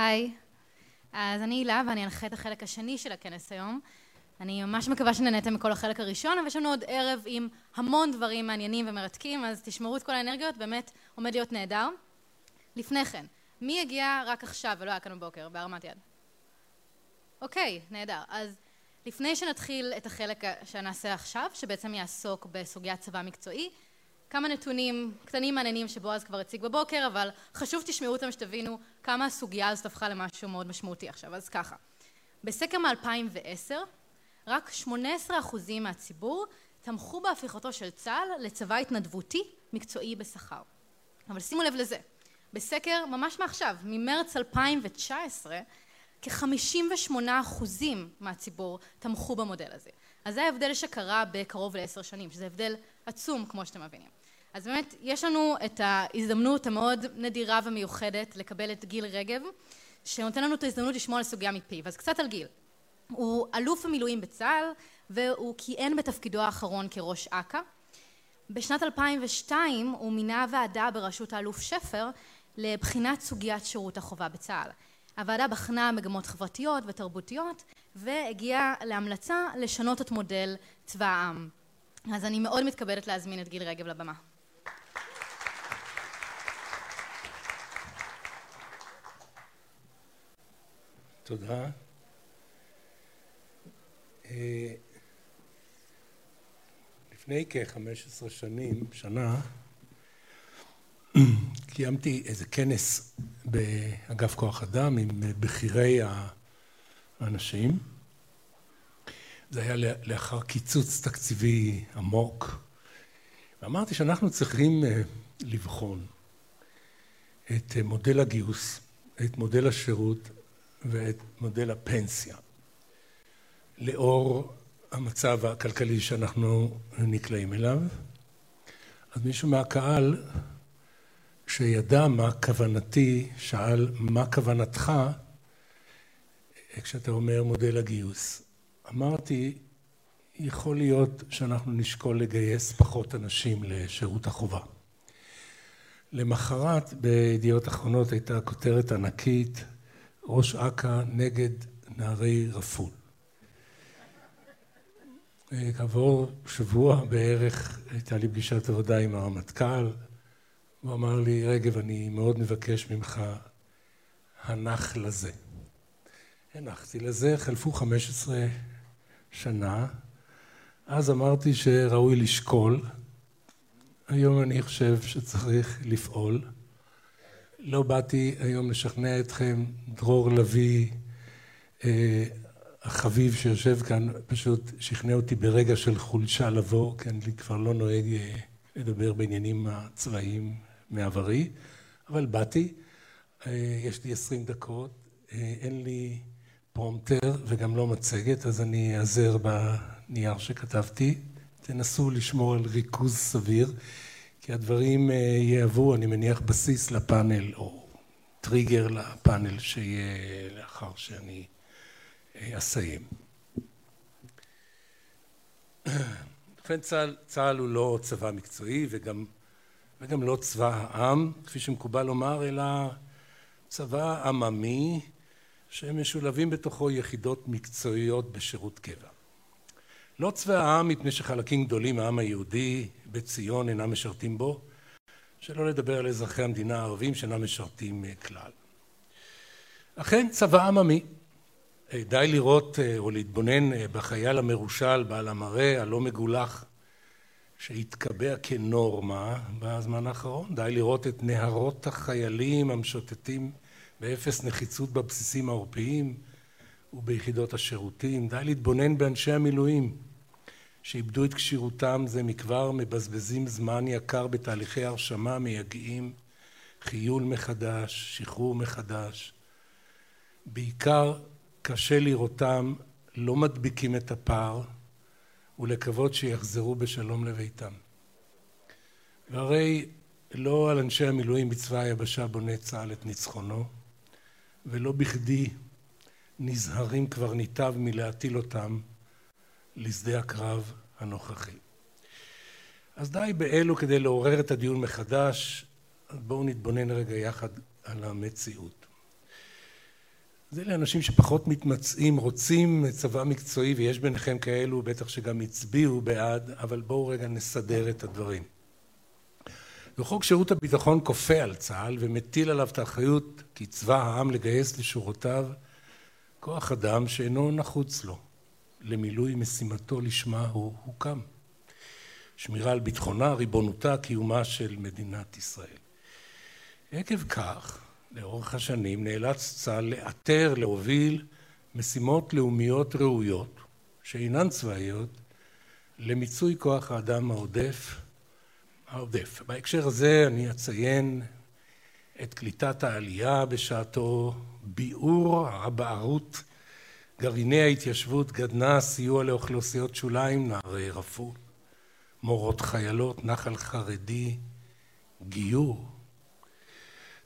היי, אז אני הילה ואני אנחה את החלק השני של הכנס היום. אני ממש מקווה שנהנתם מכל החלק הראשון, אבל יש לנו עוד ערב עם המון דברים מעניינים ומרתקים, אז תשמרו את כל האנרגיות, באמת עומד להיות נהדר. לפני כן, מי הגיע רק עכשיו ולא היה כאן בבוקר, בהרמת יד? אוקיי, נהדר. אז לפני שנתחיל את החלק שנעשה עכשיו, שבעצם יעסוק בסוגיית צבא מקצועי, כמה נתונים קטנים מעניינים שבועז כבר הציג בבוקר, אבל חשוב תשמעו אותם שתבינו כמה הסוגיה הזאת הפכה למשהו מאוד משמעותי עכשיו. אז ככה, בסקר מ-2010, רק 18% מהציבור תמכו בהפיכתו של צה"ל לצבא התנדבותי מקצועי בשכר. אבל שימו לב לזה, בסקר ממש מעכשיו, ממרץ 2019, כ-58% מהציבור תמכו במודל הזה. אז זה ההבדל שקרה בקרוב לעשר שנים, שזה הבדל עצום כמו שאתם מבינים. אז באמת יש לנו את ההזדמנות המאוד נדירה ומיוחדת לקבל את גיל רגב, שנותן לנו את ההזדמנות לשמוע על סוגיה מפיו. אז קצת על גיל. הוא אלוף המילואים בצה"ל, והוא כיהן בתפקידו האחרון כראש אכ"א. בשנת 2002 הוא מינה ועדה בראשות האלוף שפר לבחינת סוגיית שירות החובה בצה"ל. הוועדה בחנה מגמות חברתיות ותרבותיות והגיעה להמלצה לשנות את מודל צבא העם. אז אני מאוד מתכבדת להזמין את גיל רגב לבמה. תודה. אה, לפני כ-15 שנים, שנה, קיימתי איזה כנס באגף כוח אדם עם בכירי האנשים. זה היה לאחר קיצוץ תקציבי עמוק. ואמרתי שאנחנו צריכים אה, לבחון את מודל הגיוס, את מודל השירות ואת מודל הפנסיה, לאור המצב הכלכלי שאנחנו נקלעים אליו. אז מישהו מהקהל שידע מה כוונתי, שאל מה כוונתך כשאתה אומר מודל הגיוס. אמרתי, יכול להיות שאנחנו נשקול לגייס פחות אנשים לשירות החובה. למחרת בידיעות אחרונות הייתה כותרת ענקית, ראש אכ"א נגד נערי רפול. כעבור שבוע בערך הייתה לי פגישת עבודה עם הרמטכ"ל, הוא אמר לי, רגב, אני מאוד מבקש ממך, הנח לזה. הנחתי לזה, חלפו 15 שנה, אז אמרתי שראוי לשקול, היום אני חושב שצריך לפעול. לא באתי היום לשכנע אתכם, דרור לביא, אה, החביב שיושב כאן, פשוט שכנע אותי ברגע של חולשה לבוא, כי אני כבר לא נוהג אה, לדבר בעניינים הצבאיים מעברי, אבל באתי, אה, יש לי עשרים דקות, אה, אין לי פרומטר וגם לא מצגת, אז אני אעזר בנייר שכתבתי. תנסו לשמור על ריכוז סביר, כי הדברים אה, יהוו, אני מניח, בסיס לפאנל, או טריגר לפאנל שיהיה לאחר שאני אסיים. ובכן צה"ל, צה"ל הוא לא צבא מקצועי וגם וגם לא צבא העם, כפי שמקובל לומר, אלא צבא עממי שמשולבים בתוכו יחידות מקצועיות בשירות קבע. לא צבא העם מפני שחלקים גדולים מהעם היהודי בציון אינם משרתים בו, שלא לדבר על אזרחי המדינה הערבים שאינם משרתים כלל. אכן צבא עממי. די לראות או להתבונן בחייל המרושל, בעל המראה, הלא מגולח, שהתקבע כנורמה בזמן האחרון. די לראות את נהרות החיילים המשוטטים באפס נחיצות בבסיסים העורפיים וביחידות השירותים. די להתבונן באנשי המילואים שאיבדו את כשירותם זה מכבר, מבזבזים זמן יקר בתהליכי הרשמה מייגעים, חיול מחדש, שחרור מחדש. בעיקר קשה לראותם לא מדביקים את הפער ולקוות שיחזרו בשלום לביתם. והרי לא על אנשי המילואים בצבא היבשה בונה צה"ל את ניצחונו, ולא בכדי נזהרים קברניטיו מלהטיל אותם לשדה הקרב הנוכחי. אז די באלו כדי לעורר את הדיון מחדש, אז בואו נתבונן רגע יחד על המציאות. זה לאנשים שפחות מתמצאים, רוצים צבא מקצועי, ויש ביניכם כאלו בטח שגם הצביעו בעד, אבל בואו רגע נסדר את הדברים. וחוק שירות הביטחון כופה על צה"ל ומטיל עליו את האחריות כצבא העם לגייס לשורותיו כוח אדם שאינו נחוץ לו למילוי משימתו לשמה הוא הוקם. שמירה על ביטחונה, ריבונותה, קיומה של מדינת ישראל. עקב כך, לאורך השנים נאלץ צה"ל לאתר, להוביל משימות לאומיות ראויות, שאינן צבאיות, למיצוי כוח האדם העודף. העודף. בהקשר הזה אני אציין את קליטת העלייה בשעתו, ביעור הבערות, גרעיני ההתיישבות, גדנ"ע, סיוע לאוכלוסיות שוליים, נערי רפול, מורות חיילות, נחל חרדי, גיור.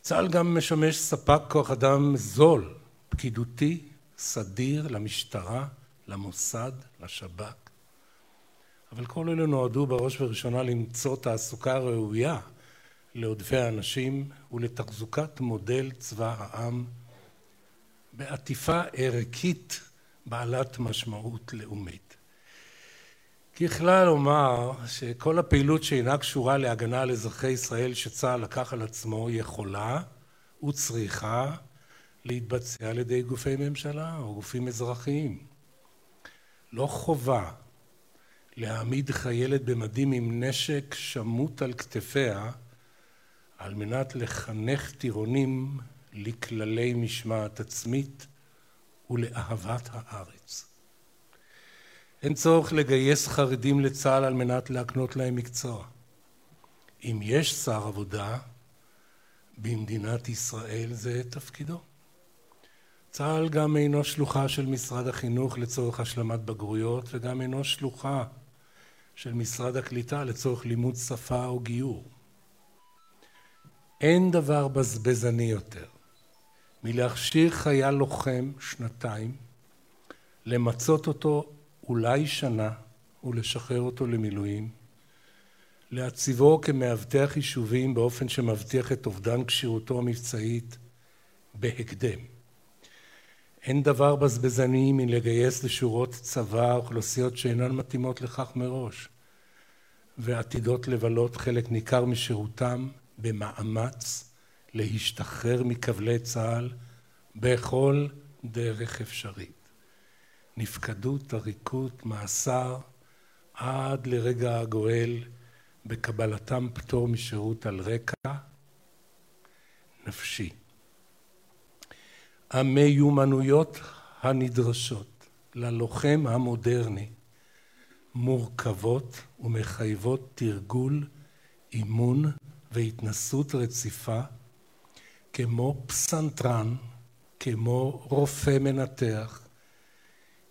צה"ל גם משמש ספק כוח אדם זול, פקידותי, סדיר, למשטרה, למוסד, לשב"כ. אבל כל אלה נועדו בראש ובראשונה למצוא תעסוקה ראויה לעודפי האנשים ולתחזוקת מודל צבא העם בעטיפה ערכית בעלת משמעות לאומית. ככלל אומר שכל הפעילות שאינה קשורה להגנה על אזרחי ישראל שצה"ל לקח על עצמו יכולה וצריכה להתבצע על ידי גופי ממשלה או גופים אזרחיים. לא חובה להעמיד חיילת במדים עם נשק שמוט על כתפיה על מנת לחנך טירונים לכללי משמעת עצמית ולאהבת הארץ. אין צורך לגייס חרדים לצה"ל על מנת להקנות להם מקצוע. אם יש שר עבודה במדינת ישראל זה תפקידו. צה"ל גם אינו שלוחה של משרד החינוך לצורך השלמת בגרויות וגם אינו שלוחה של משרד הקליטה לצורך לימוד שפה או גיור. אין דבר בזבזני יותר מלהכשיר חייל לוחם שנתיים, למצות אותו אולי שנה ולשחרר אותו למילואים, להציבו כמאבטח יישובים באופן שמבטיח את אובדן כשירותו המבצעית בהקדם. אין דבר בזבזני מלגייס לשורות צבא אוכלוסיות שאינן מתאימות לכך מראש ועתידות לבלות חלק ניכר משירותם במאמץ להשתחרר מכבלי צה"ל בכל דרך אפשרית. נפקדות, עריקות, מאסר, עד לרגע הגואל בקבלתם פטור משירות על רקע נפשי. המיומנויות הנדרשות ללוחם המודרני מורכבות ומחייבות תרגול, אימון והתנסות רציפה כמו פסנתרן, כמו רופא מנתח,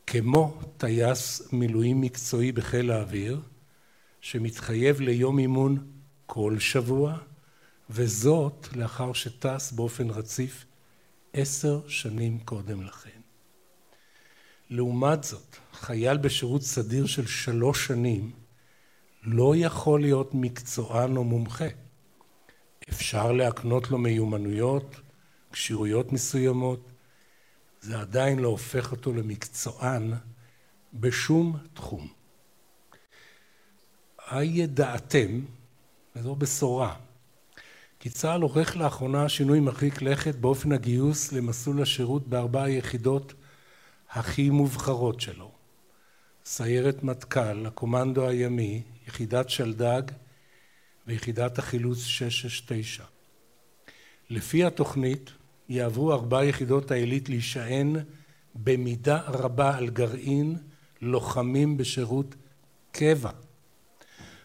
כמו טייס מילואים מקצועי בחיל האוויר, שמתחייב ליום אימון כל שבוע, וזאת לאחר שטס באופן רציף עשר שנים קודם לכן. לעומת זאת, חייל בשירות סדיר של שלוש שנים לא יכול להיות מקצוען או מומחה. אפשר להקנות לו מיומנויות, כשירויות מסוימות, זה עדיין לא הופך אותו למקצוען בשום תחום. הידעתם, וזו בשורה, כי צה"ל עורך לאחרונה שינוי מרחיק לכת באופן הגיוס למסלול השירות בארבע היחידות הכי מובחרות שלו. סיירת מטכ"ל, הקומנדו הימי, יחידת שלדג ויחידת החילוץ 669. לפי התוכנית יעברו ארבע יחידות העילית להישען במידה רבה על גרעין לוחמים בשירות קבע.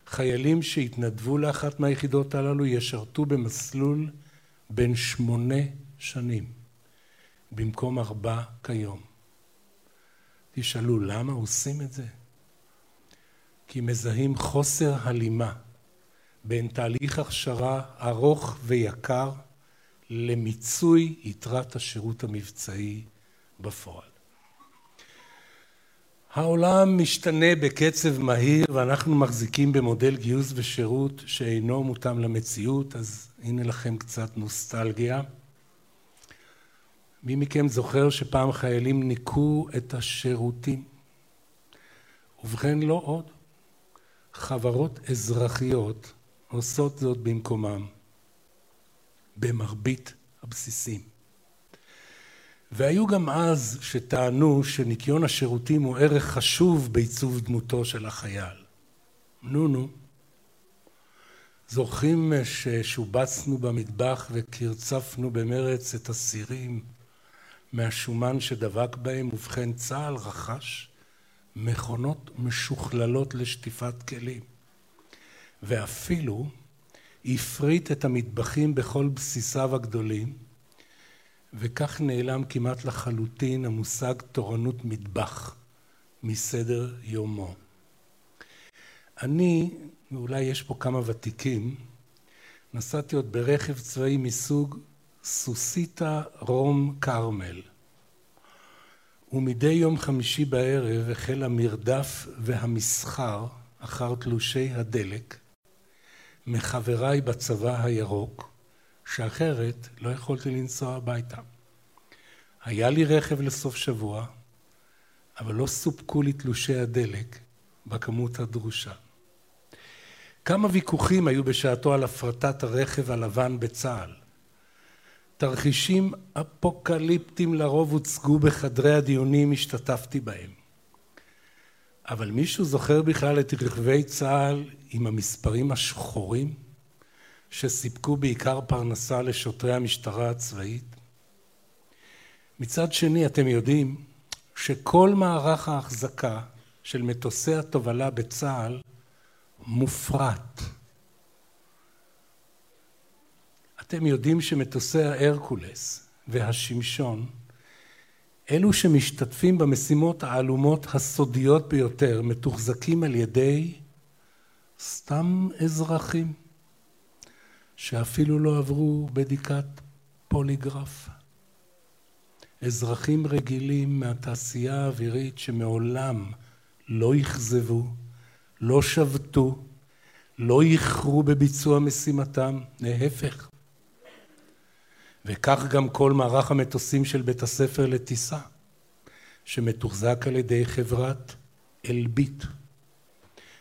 חיילים שהתנדבו לאחת מהיחידות הללו ישרתו במסלול בין שמונה שנים במקום ארבע כיום. תשאלו למה עושים את זה? כי מזהים חוסר הלימה בין תהליך הכשרה ארוך ויקר למיצוי יתרת השירות המבצעי בפועל. העולם משתנה בקצב מהיר ואנחנו מחזיקים במודל גיוס ושירות שאינו מותאם למציאות, אז הנה לכם קצת נוסטלגיה. מי מכם זוכר שפעם חיילים ניקו את השירותים? ובכן לא עוד. חברות אזרחיות עושות זאת במקומם, במרבית הבסיסים. והיו גם אז שטענו שניקיון השירותים הוא ערך חשוב בעיצוב דמותו של החייל. נו נו. זוכרים ששובצנו במטבח וקרצפנו במרץ את הסירים מהשומן שדבק בהם, ובכן צה"ל רכש מכונות משוכללות לשטיפת כלים, ואפילו הפריט את המטבחים בכל בסיסיו הגדולים, וכך נעלם כמעט לחלוטין המושג תורנות מטבח מסדר יומו. אני, ואולי יש פה כמה ותיקים, נסעתי עוד ברכב צבאי מסוג סוסיתא רום כרמל. ומדי יום חמישי בערב החל המרדף והמסחר אחר תלושי הדלק מחבריי בצבא הירוק, שאחרת לא יכולתי לנסוע הביתה. היה לי רכב לסוף שבוע, אבל לא סופקו לי תלושי הדלק בכמות הדרושה. כמה ויכוחים היו בשעתו על הפרטת הרכב הלבן בצה"ל. תרחישים אפוקליפטיים לרוב הוצגו בחדרי הדיונים, השתתפתי בהם. אבל מישהו זוכר בכלל את רכבי צה"ל עם המספרים השחורים שסיפקו בעיקר פרנסה לשוטרי המשטרה הצבאית? מצד שני, אתם יודעים שכל מערך ההחזקה של מטוסי התובלה בצה"ל מופרט. אתם יודעים שמטוסי ההרקולס והשמשון, אלו שמשתתפים במשימות העלומות הסודיות ביותר, מתוחזקים על ידי סתם אזרחים, שאפילו לא עברו בדיקת פוליגרף. אזרחים רגילים מהתעשייה האווירית שמעולם לא אכזבו, לא שבתו, לא איחרו בביצוע משימתם, להפך. וכך גם כל מערך המטוסים של בית הספר לטיסה, שמתוחזק על ידי חברת אלביט,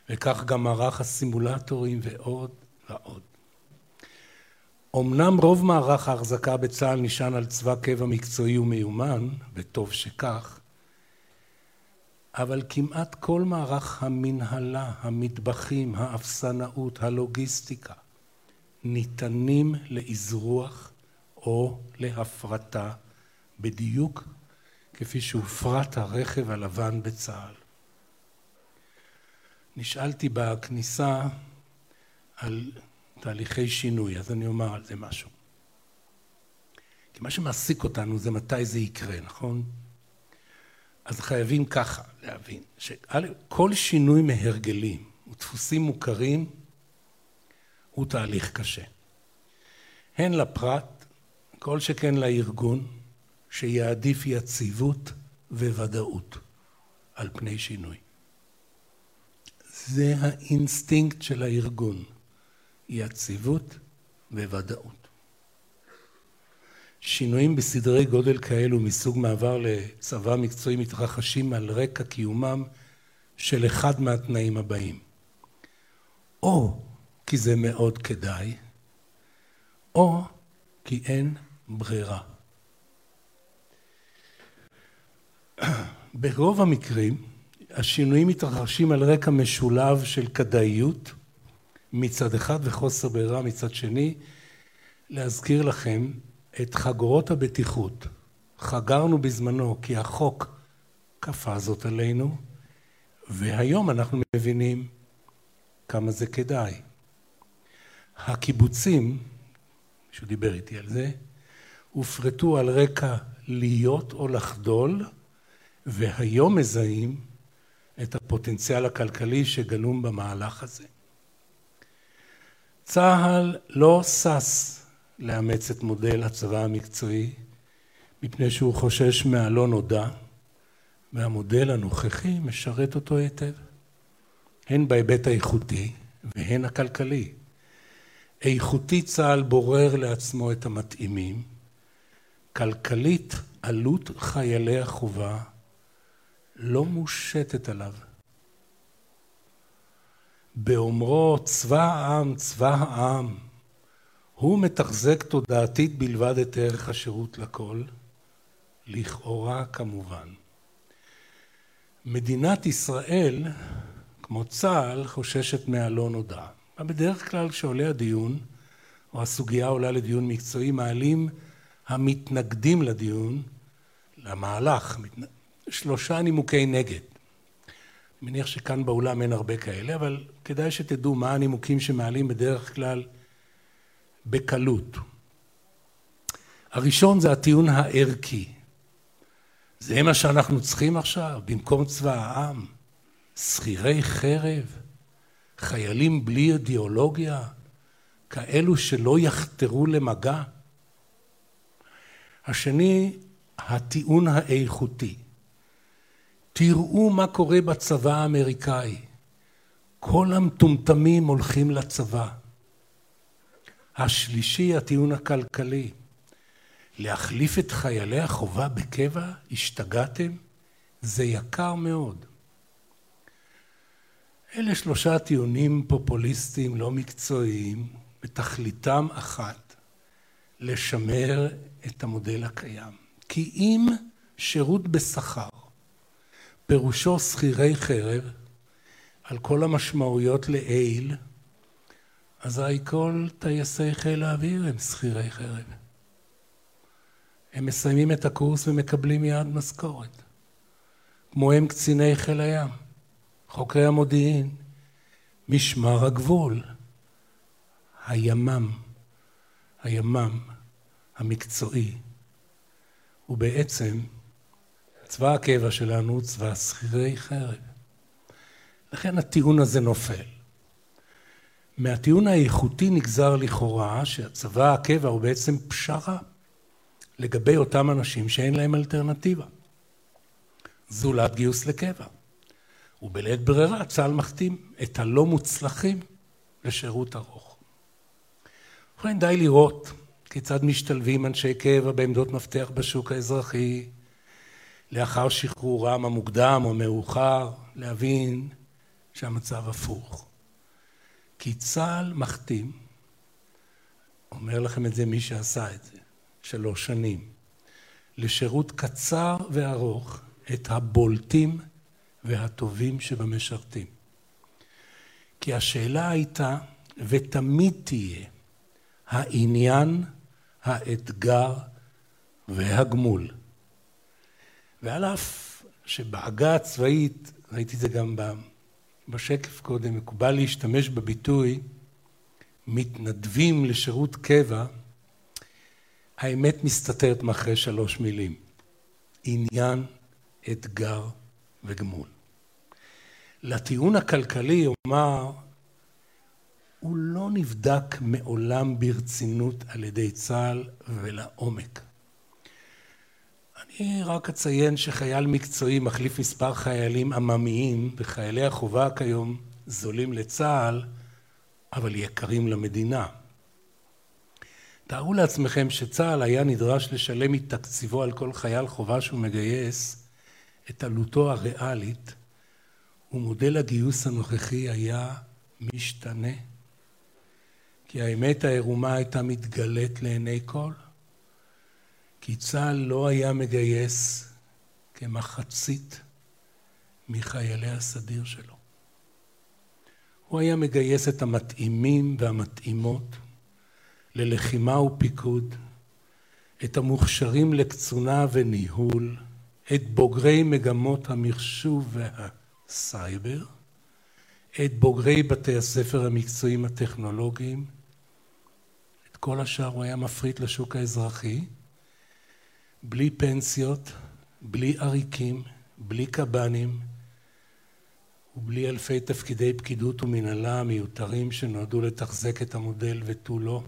וכך גם מערך הסימולטורים ועוד ועוד. אמנם רוב מערך ההחזקה בצה"ל נשען על צבא קבע מקצועי ומיומן, וטוב שכך, אבל כמעט כל מערך המנהלה, המטבחים, האפסנאות, הלוגיסטיקה, ניתנים לאזרוח או להפרטה, בדיוק כפי שהופרט הרכב הלבן בצה"ל. נשאלתי בכניסה על תהליכי שינוי, אז אני אומר על זה משהו. כי מה שמעסיק אותנו זה מתי זה יקרה, נכון? אז חייבים ככה להבין, שכל שינוי מהרגלים ודפוסים מוכרים הוא תהליך קשה. הן לפרט, כל שכן לארגון, שיעדיף יציבות וודאות על פני שינוי. זה האינסטינקט של הארגון, יציבות וודאות. שינויים בסדרי גודל כאלו מסוג מעבר לצבא מקצועי מתרחשים על רקע קיומם של אחד מהתנאים הבאים. או כי זה מאוד כדאי, או כי אין ברירה. ברוב המקרים השינויים מתרחשים על רקע משולב של כדאיות מצד אחד וחוסר ברירה מצד שני. להזכיר לכם את חגורות הבטיחות. חגרנו בזמנו כי החוק כפה זאת עלינו, והיום אנחנו מבינים כמה זה כדאי. הקיבוצים, מישהו דיבר איתי על זה, הופרטו על רקע להיות או לחדול, והיום מזהים את הפוטנציאל הכלכלי שגלום במהלך הזה. צה"ל לא שש לאמץ את מודל הצבא המקצועי מפני שהוא חושש מהלא נודע והמודל הנוכחי משרת אותו היטב הן בהיבט האיכותי והן הכלכלי. איכותי צה"ל בורר לעצמו את המתאימים, כלכלית עלות חיילי החובה לא מושתת עליו. באומרו צבא העם, צבא העם, הוא מתחזק תודעתית בלבד את ערך השירות לכל, לכאורה כמובן. מדינת ישראל, כמו צה"ל, חוששת מהלא נודע. בדרך כלל כשעולה הדיון, או הסוגיה עולה לדיון מקצועי, מעלים המתנגדים לדיון, למהלך, שלושה נימוקי נגד. אני מניח שכאן באולם אין הרבה כאלה, אבל כדאי שתדעו מה הנימוקים שמעלים בדרך כלל בקלות. הראשון זה הטיעון הערכי. זה מה שאנחנו צריכים עכשיו, במקום צבא העם? שכירי חרב? חיילים בלי אידיאולוגיה? כאלו שלא יחתרו למגע? השני, הטיעון האיכותי. תראו מה קורה בצבא האמריקאי. כל המטומטמים הולכים לצבא. השלישי, הטיעון הכלכלי. להחליף את חיילי החובה בקבע? השתגעתם? זה יקר מאוד. אלה שלושה טיעונים פופוליסטיים לא מקצועיים, בתכליתם אחת, לשמר את המודל הקיים. כי אם שירות בשכר פירושו שכירי חרב, על כל המשמעויות לעיל, אזי כל טייסי חיל האוויר הם שכירי חרב. הם מסיימים את הקורס ומקבלים מיד משכורת. כמו הם קציני חיל הים, חוקרי המודיעין, משמר הגבול, הימ"מ, הימ"מ המקצועי, הוא בעצם צבא הקבע שלנו צבא שכירי חרב. לכן הטיעון הזה נופל. מהטיעון האיכותי נגזר לכאורה שהצבא הקבע הוא בעצם פשרה לגבי אותם אנשים שאין להם אלטרנטיבה. זולת גיוס לקבע. ובלית ברירה צה"ל מחתים את הלא מוצלחים לשירות ארוך. ובכן די לראות כיצד משתלבים אנשי קבע בעמדות מפתח בשוק האזרחי לאחר שחרורם המוקדם או מאוחר, להבין שהמצב הפוך. כי צה"ל מחתים, אומר לכם את זה מי שעשה את זה, שלוש שנים, לשירות קצר וארוך את הבולטים והטובים שבמשרתים. כי השאלה הייתה, ותמיד תהיה, העניין, האתגר והגמול. ועל אף שבעגה הצבאית, ראיתי את זה גם בשקף קודם, מקובל להשתמש בביטוי מתנדבים לשירות קבע, האמת מסתתרת מאחורי שלוש מילים: עניין, אתגר וגמול. לטיעון הכלכלי אומר, הוא לא נבדק מעולם ברצינות על ידי צה"ל ולעומק. אני רק אציין שחייל מקצועי מחליף מספר חיילים עממיים, וחיילי החובה כיום זולים לצה"ל, אבל יקרים למדינה. תארו לעצמכם שצה"ל היה נדרש לשלם מתקציבו על כל חייל חובה שהוא מגייס את עלותו הריאלית, ומודל הגיוס הנוכחי היה משתנה. כי האמת העירומה הייתה מתגלית לעיני כל. כי צה"ל לא היה מגייס כמחצית מחיילי הסדיר שלו. הוא היה מגייס את המתאימים והמתאימות ללחימה ופיקוד, את המוכשרים לקצונה וניהול, את בוגרי מגמות המחשוב והסייבר, את בוגרי בתי הספר המקצועיים הטכנולוגיים, כל השאר הוא היה מפריט לשוק האזרחי, בלי פנסיות, בלי עריקים, בלי קב"נים ובלי אלפי תפקידי פקידות ומנהלה מיותרים שנועדו לתחזק את המודל ותו לא.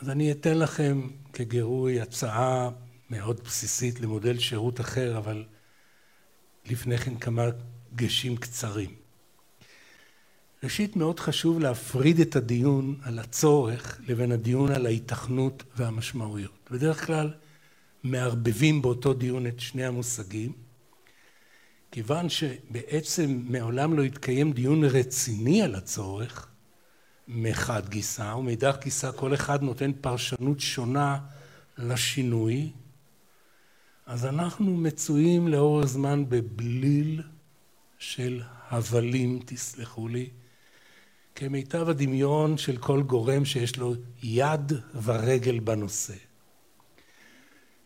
אז אני אתן לכם כגירוי הצעה מאוד בסיסית למודל שירות אחר, אבל לפני כן כמה דגשים קצרים. ראשית, מאוד חשוב להפריד את הדיון על הצורך לבין הדיון על ההיתכנות והמשמעויות. בדרך כלל מערבבים באותו דיון את שני המושגים, כיוון שבעצם מעולם לא התקיים דיון רציני על הצורך מחד גיסא, ומאידך גיסא כל אחד נותן פרשנות שונה לשינוי, אז אנחנו מצויים לאורך זמן בבליל של הבלים, תסלחו לי, כמיטב הדמיון של כל גורם שיש לו יד ורגל בנושא.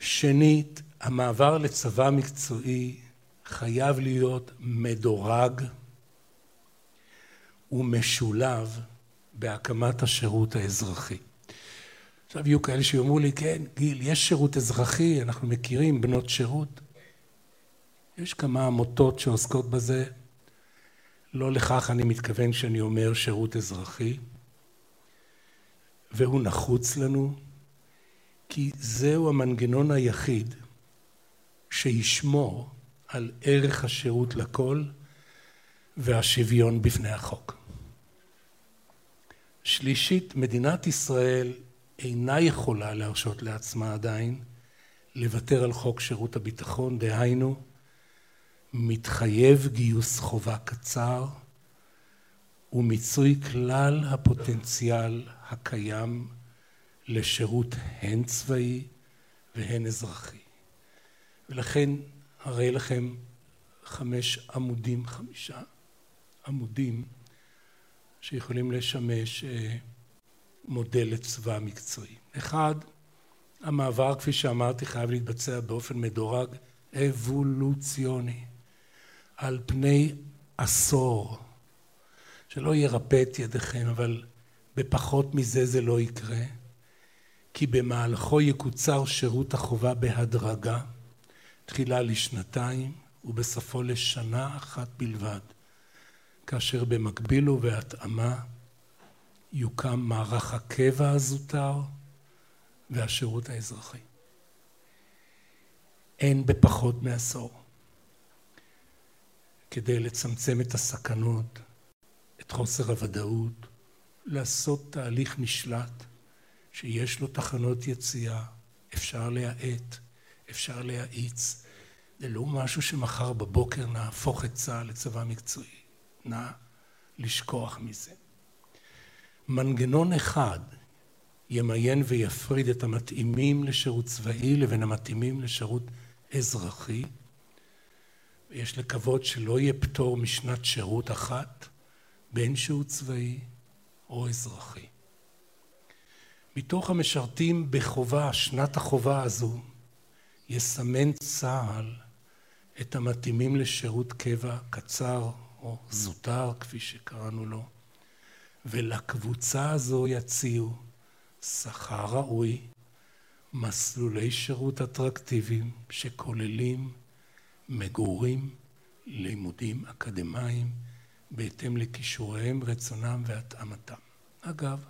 שנית, המעבר לצבא מקצועי חייב להיות מדורג ומשולב בהקמת השירות האזרחי. עכשיו יהיו כאלה שיאמרו לי, כן, גיל, יש שירות אזרחי, אנחנו מכירים בנות שירות. יש כמה עמותות שעוסקות בזה. לא לכך אני מתכוון כשאני אומר שירות אזרחי, והוא נחוץ לנו, כי זהו המנגנון היחיד שישמור על ערך השירות לכל והשוויון בפני החוק. שלישית, מדינת ישראל אינה יכולה להרשות לעצמה עדיין לוותר על חוק שירות הביטחון, דהיינו, מתחייב גיוס חובה קצר ומיצוי כלל הפוטנציאל הקיים לשירות הן צבאי והן אזרחי. ולכן הרי לכם חמש עמודים, חמישה עמודים שיכולים לשמש אה, מודל לצבא מקצועי. אחד, המעבר, כפי שאמרתי, חייב להתבצע באופן מדורג אבולוציוני, על פני עשור. שלא ירפא את ידיכם, אבל בפחות מזה זה לא יקרה, כי במהלכו יקוצר שירות החובה בהדרגה, תחילה לשנתיים ובסופו לשנה אחת בלבד, כאשר במקביל ובהתאמה יוקם מערך הקבע הזוטר והשירות האזרחי. אין בפחות מעשור. כדי לצמצם את הסכנות, את חוסר הוודאות, לעשות תהליך נשלט שיש לו תחנות יציאה, אפשר להאט, אפשר להאיץ. זה לא משהו שמחר בבוקר נהפוך את צה"ל לצבא מקצועי. נא לשכוח מזה. מנגנון אחד ימיין ויפריד את המתאימים לשירות צבאי לבין המתאימים לשירות אזרחי. ויש לקוות שלא יהיה פטור משנת שירות אחת, בין שהוא צבאי או אזרחי. מתוך המשרתים בחובה, שנת החובה הזו, יסמן צה"ל את המתאימים לשירות קבע קצר או זוטר, כפי שקראנו לו, ולקבוצה הזו יציעו שכר ראוי, מסלולי שירות אטרקטיביים שכוללים מגורים, לימודים אקדמיים, בהתאם לכישוריהם, רצונם והתאמתם. אגב,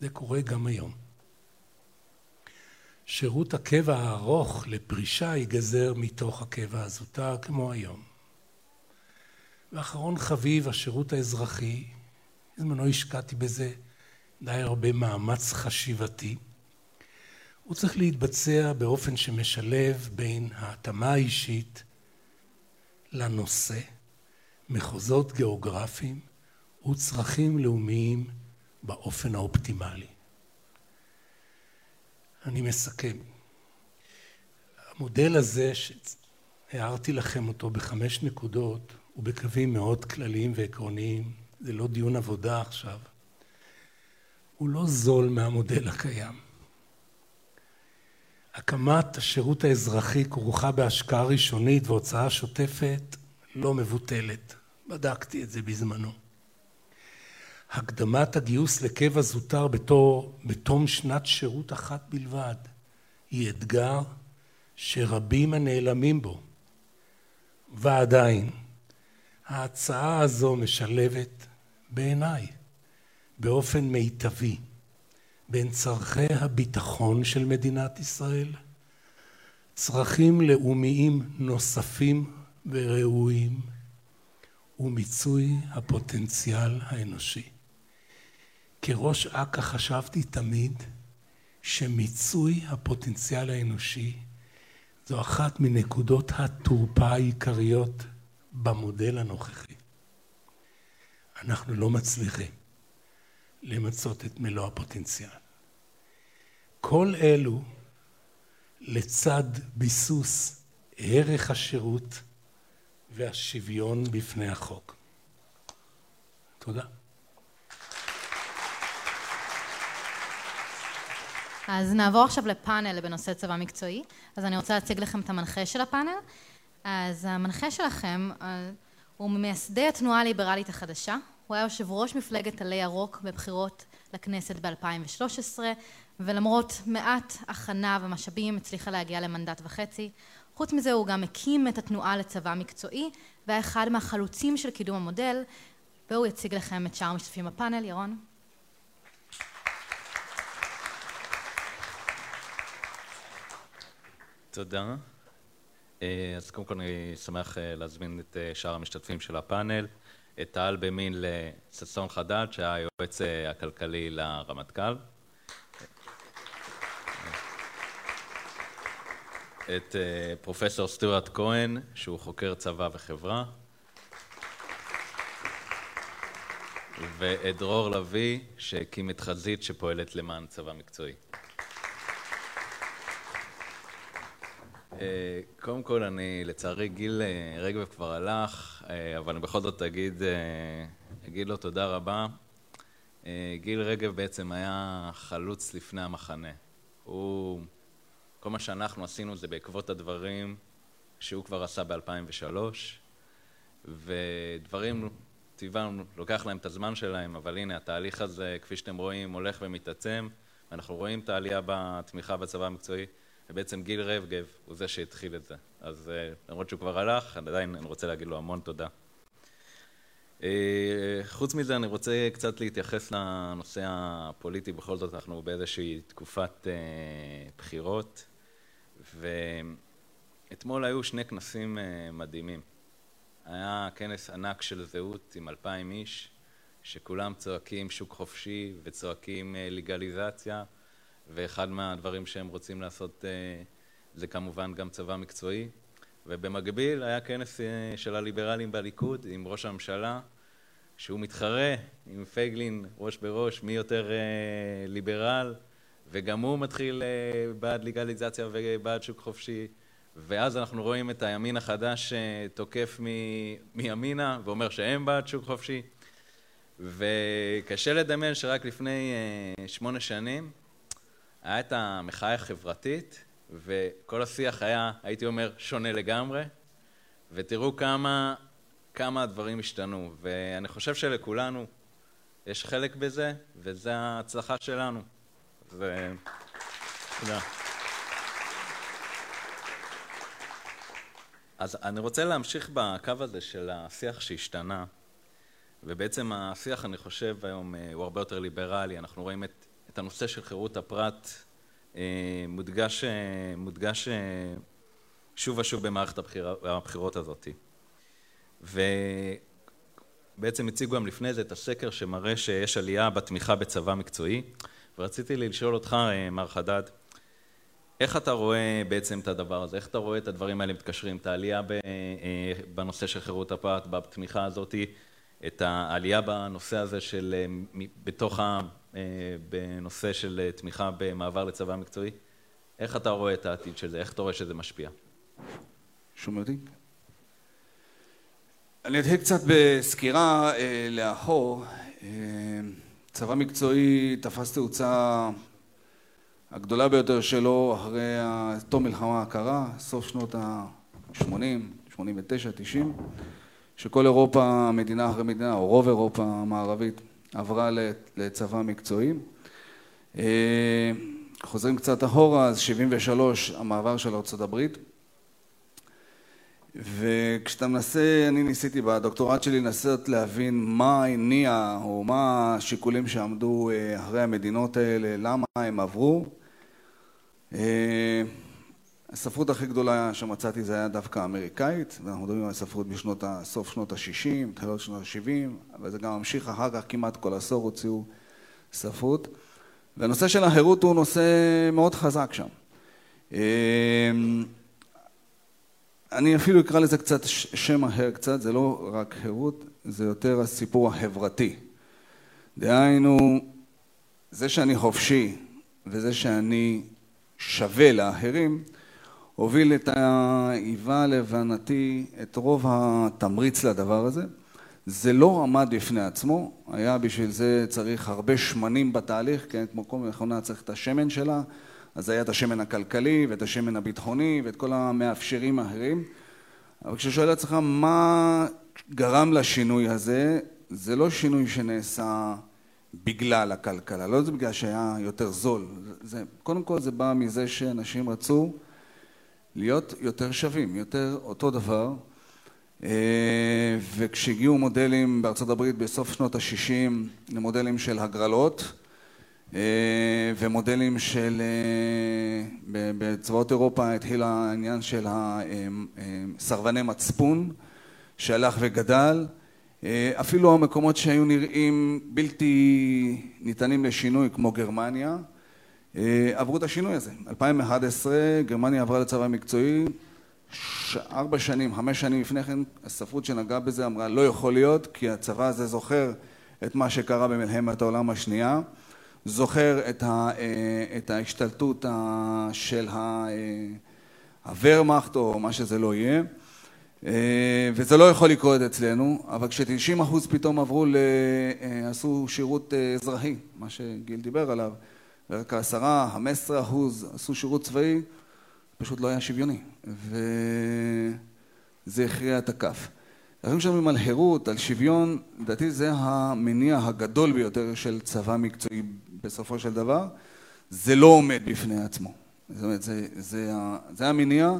זה קורה גם היום. שירות הקבע הארוך לפרישה ייגזר מתוך הקבע הזוטר כמו היום. ואחרון חביב, השירות האזרחי, בזמנו השקעתי בזה די הרבה מאמץ חשיבתי. הוא צריך להתבצע באופן שמשלב בין ההתאמה האישית לנושא, מחוזות גיאוגרפיים וצרכים לאומיים באופן האופטימלי. אני מסכם. המודל הזה שהערתי לכם אותו בחמש נקודות ובקווים מאוד כלליים ועקרוניים, זה לא דיון עבודה עכשיו, הוא לא זול מהמודל הקיים. הקמת השירות האזרחי כרוכה בהשקעה ראשונית והוצאה שוטפת לא מבוטלת. בדקתי את זה בזמנו. הקדמת הגיוס לקבע זוטר בתור, בתום שנת שירות אחת בלבד היא אתגר שרבים הנעלמים בו. ועדיין, ההצעה הזו משלבת בעיניי באופן מיטבי בין צורכי הביטחון של מדינת ישראל, צרכים לאומיים נוספים וראויים, ומיצוי הפוטנציאל האנושי. כראש אכ"א חשבתי תמיד שמיצוי הפוטנציאל האנושי זו אחת מנקודות התורפה העיקריות במודל הנוכחי. אנחנו לא מצליחים למצות את מלוא הפוטנציאל. כל אלו לצד ביסוס ערך השירות והשוויון בפני החוק. תודה. אז נעבור עכשיו לפאנל בנושא צבא מקצועי. אז אני רוצה להציג לכם את המנחה של הפאנל. אז המנחה שלכם אה, הוא ממייסדי התנועה הליברלית החדשה. הוא היה יושב ראש מפלגת עלי ירוק בבחירות לכנסת ב-2013, ולמרות מעט הכנה ומשאבים הצליחה להגיע למנדט וחצי. חוץ מזה הוא גם הקים את התנועה לצבא מקצועי, והיה אחד מהחלוצים של קידום המודל, והוא יציג לכם את שאר המשתתפים בפאנל. ירון. תודה. אה, אז קודם כל אני שמח אה, להזמין את אה, שאר המשתתפים של הפאנל, טל במין לששון חדד, שהיה היועץ הכלכלי לרמטכ"ל. את פרופסור סטוארט כהן, שהוא חוקר צבא וחברה. ואת דרור לביא, שהקים את חזית שפועלת למען צבא מקצועי. קודם כל, אני, לצערי, גיל אה, רגב כבר הלך, אה, אבל אני בכל זאת אגיד, אגיד לו תודה רבה. גיל רגב בעצם היה חלוץ לפני המחנה. הוא, כל מה שאנחנו עשינו זה בעקבות הדברים שהוא כבר עשה ב-2003, ודברים, טבעם, לוקח להם את הזמן שלהם, אבל הנה, התהליך הזה, כפי שאתם רואים, הולך ומתעצם, ואנחנו רואים את העלייה בתמיכה בצבא המקצועי. ובעצם גיל רגב הוא זה שהתחיל את זה. אז אה, למרות שהוא כבר הלך, עדיין אני רוצה להגיד לו המון תודה. אה, חוץ מזה אני רוצה קצת להתייחס לנושא הפוליטי, בכל זאת אנחנו באיזושהי תקופת אה, בחירות, ואתמול היו שני כנסים מדהימים. היה כנס ענק של זהות עם אלפיים איש, שכולם צועקים שוק חופשי וצועקים לגליזציה, ואחד מהדברים שהם רוצים לעשות אה, זה כמובן גם צבא מקצועי. ובמקביל היה כנס אה, של הליברלים בליכוד עם ראש הממשלה, שהוא מתחרה עם פייגלין ראש בראש, מי יותר אה, ליברל, וגם הוא מתחיל בעד לגליזציה ובעד שוק חופשי. ואז אנחנו רואים את הימין החדש תוקף מימינה ואומר שהם בעד שוק חופשי. וקשה לדמיין שרק לפני שמונה שנים היה את המחאה החברתית, וכל השיח היה, הייתי אומר, שונה לגמרי, ותראו כמה, כמה הדברים השתנו, ואני חושב שלכולנו יש חלק בזה, וזו ההצלחה שלנו. אז תודה. אז אני רוצה להמשיך בקו הזה של השיח שהשתנה, ובעצם השיח, אני חושב, היום אה, הוא הרבה יותר ליברלי, אנחנו רואים את את הנושא של חירות הפרט אה, מודגש, אה, מודגש אה, שוב ושוב במערכת הבחיר, הבחירות הזאת. ובעצם הציגו גם לפני זה את הסקר שמראה שיש עלייה בתמיכה בצבא מקצועי, ורציתי לשאול אותך, מר חדד, איך אתה רואה בעצם את הדבר הזה? איך אתה רואה את הדברים האלה מתקשרים? את העלייה בנושא של חירות הפרט, בתמיכה הזאת, את העלייה בנושא הזה של בתוך בנושא של אה, תמיכה במעבר לצבא מקצועי. איך אתה רואה את העתיד של זה? איך אתה רואה שזה משפיע? שומע אותי? אני אתחיל קצת בסקירה אה, לאחור. אה, צבא מקצועי תפס תאוצה הגדולה ביותר שלו אחרי תום מלחמה הקרה, סוף שנות ה-80, 89, 90, שכל אירופה, מדינה אחרי מדינה, או רוב אירופה המערבית, עברה לצבא מקצועי. אה, חוזרים קצת אחורה, אז 73 המעבר של הברית. וכשאתה מנסה, אני ניסיתי בדוקטורט שלי לנסות להבין מה הניע או מה השיקולים שעמדו אה, אחרי המדינות האלה, למה הם עברו. הספרות הכי גדולה שמצאתי זה היה דווקא אמריקאית, ואנחנו מדברים על ספרות בשנות, סוף שנות ה-60, תחילת שנות ה-70, אבל זה גם ממשיך אחר כך, כמעט כל עשור הוציאו ספרות. והנושא של החירות הוא נושא מאוד חזק שם. אמ, אני אפילו אקרא לזה קצת שם אחר קצת, זה לא רק חירות, זה יותר הסיפור החברתי. דהיינו, זה שאני חופשי וזה שאני שווה לאחרים, הוביל את האיבה להבנתי את רוב התמריץ לדבר הזה. זה לא עמד בפני עצמו, היה בשביל זה צריך הרבה שמנים בתהליך, כן, כמו כל מכונה צריך את השמן שלה, אז היה את השמן הכלכלי ואת השמן הביטחוני ואת כל המאפשרים האחרים. אבל כששואל לעצמך מה גרם לשינוי הזה, זה לא שינוי שנעשה בגלל הכלכלה, לא זה בגלל שהיה יותר זול. זה, קודם כל זה בא מזה שאנשים רצו להיות יותר שווים, יותר אותו דבר. אה, וכשהגיעו מודלים בארצות הברית בסוף שנות ה-60 למודלים של הגרלות אה, ומודלים של... אה, בצבאות אירופה התחיל העניין של סרבני מצפון שהלך וגדל אפילו המקומות שהיו נראים בלתי ניתנים לשינוי כמו גרמניה עברו את השינוי הזה. 2011 גרמניה עברה לצבא מקצועי ארבע שנים, חמש שנים לפני כן, הספרות שנגעה בזה אמרה לא יכול להיות כי הצבא הזה זוכר את מה שקרה במלחמת העולם השנייה, זוכר את, ה, אה, את ההשתלטות של אה, הוורמאכט או מה שזה לא יהיה אה, וזה לא יכול לקרות אצלנו, אבל כש-90 אחוז פתאום עברו. עשו שירות אזרחי, מה שגיל דיבר עליו, ורק עשרה, חמש עשרה אחוז עשו שירות צבאי, פשוט לא היה שוויוני, וזה הכריע את הכף. אנחנו מדברים על חירות, על שוויון, לדעתי זה המניע הגדול ביותר של צבא מקצועי בסופו של דבר, זה לא עומד בפני עצמו. זאת אומרת, זה, זה, זה המניע.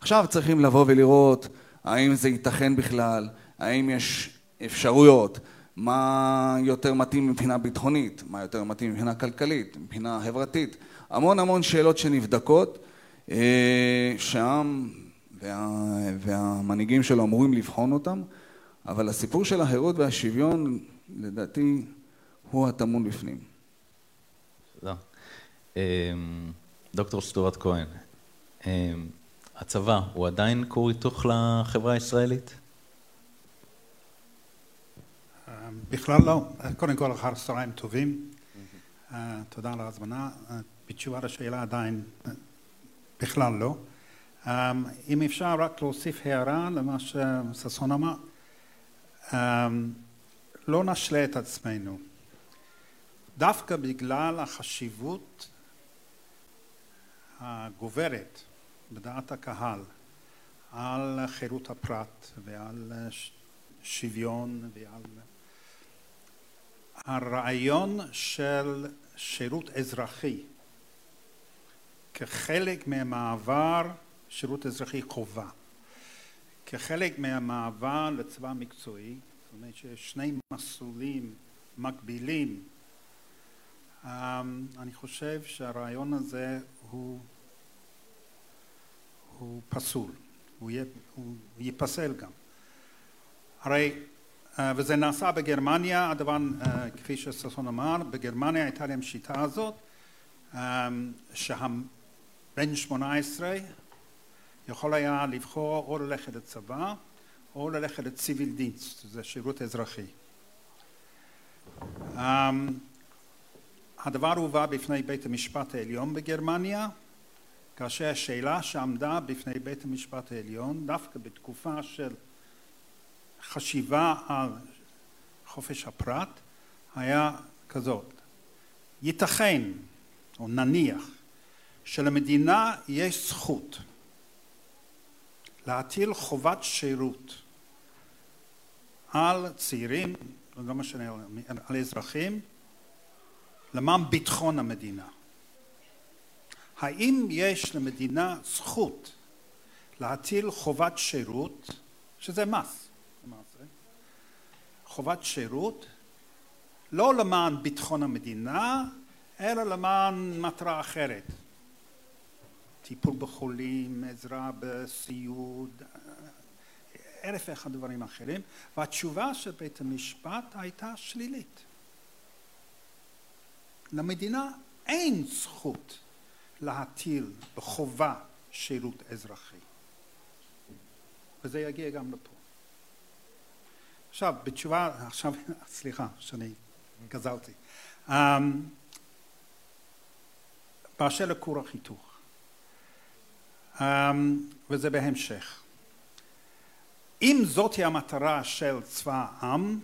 עכשיו צריכים לבוא ולראות האם זה ייתכן בכלל, האם יש אפשרויות, מה יותר מתאים מבחינה ביטחונית, מה יותר מתאים מבחינה כלכלית, מבחינה חברתית, המון המון שאלות שנבדקות אה, שהעם וה, והמנהיגים שלו אמורים לבחון אותם, אבל הסיפור של החירות והשוויון לדעתי הוא הטמון בפנים. תודה. אמ, דוקטור סטוארט כהן, אמ, הצבא הוא עדיין כור היתוך לחברה הישראלית? בכלל לא. קודם כל אחר צהריים טובים. אה, תודה על ההזמנה. אה, בתשובה לשאלה עדיין בכלל לא. אם אפשר רק להוסיף הערה למה שששון אמר, לא נשלה את עצמנו. דווקא בגלל החשיבות הגוברת בדעת הקהל על חירות הפרט ועל שוויון ועל הרעיון של שירות אזרחי. כחלק מהמעבר שירות אזרחי חובה, כחלק מהמעבר לצבא מקצועי, זאת אומרת שיש שני מסלולים מקבילים, אמ, אני חושב שהרעיון הזה הוא, הוא פסול, הוא, הוא ייפסל גם. הרי, וזה נעשה בגרמניה, הדבר, אה, כפי שששון אמר, בגרמניה הייתה להם שיטה הזאת, אמ, שה... בן שמונה עשרה יכול היה לבחור או ללכת לצבא או ללכת לציוויל דינסט, זה שירות אזרחי. הדבר הובא בפני בית המשפט העליון בגרמניה כאשר השאלה שעמדה בפני בית המשפט העליון דווקא בתקופה של חשיבה על חופש הפרט היה כזאת ייתכן או נניח שלמדינה יש זכות להטיל חובת שירות על צעירים, לא משנה, על אזרחים, למען ביטחון המדינה. האם יש למדינה זכות להטיל חובת שירות, שזה מס חובת שירות, לא למען ביטחון המדינה, אלא למען מטרה אחרת, טיפול בחולים, עזרה בסיעוד, אלף ואחד דברים אחרים, והתשובה של בית המשפט הייתה שלילית. למדינה אין זכות להטיל בחובה שירות אזרחי. וזה יגיע גם לפה. עכשיו, בתשובה, עכשיו, סליחה שאני גזלתי. Um, באשר לכור החיתוך, um, וזה בהמשך. אם זאתי המטרה של צבא העם,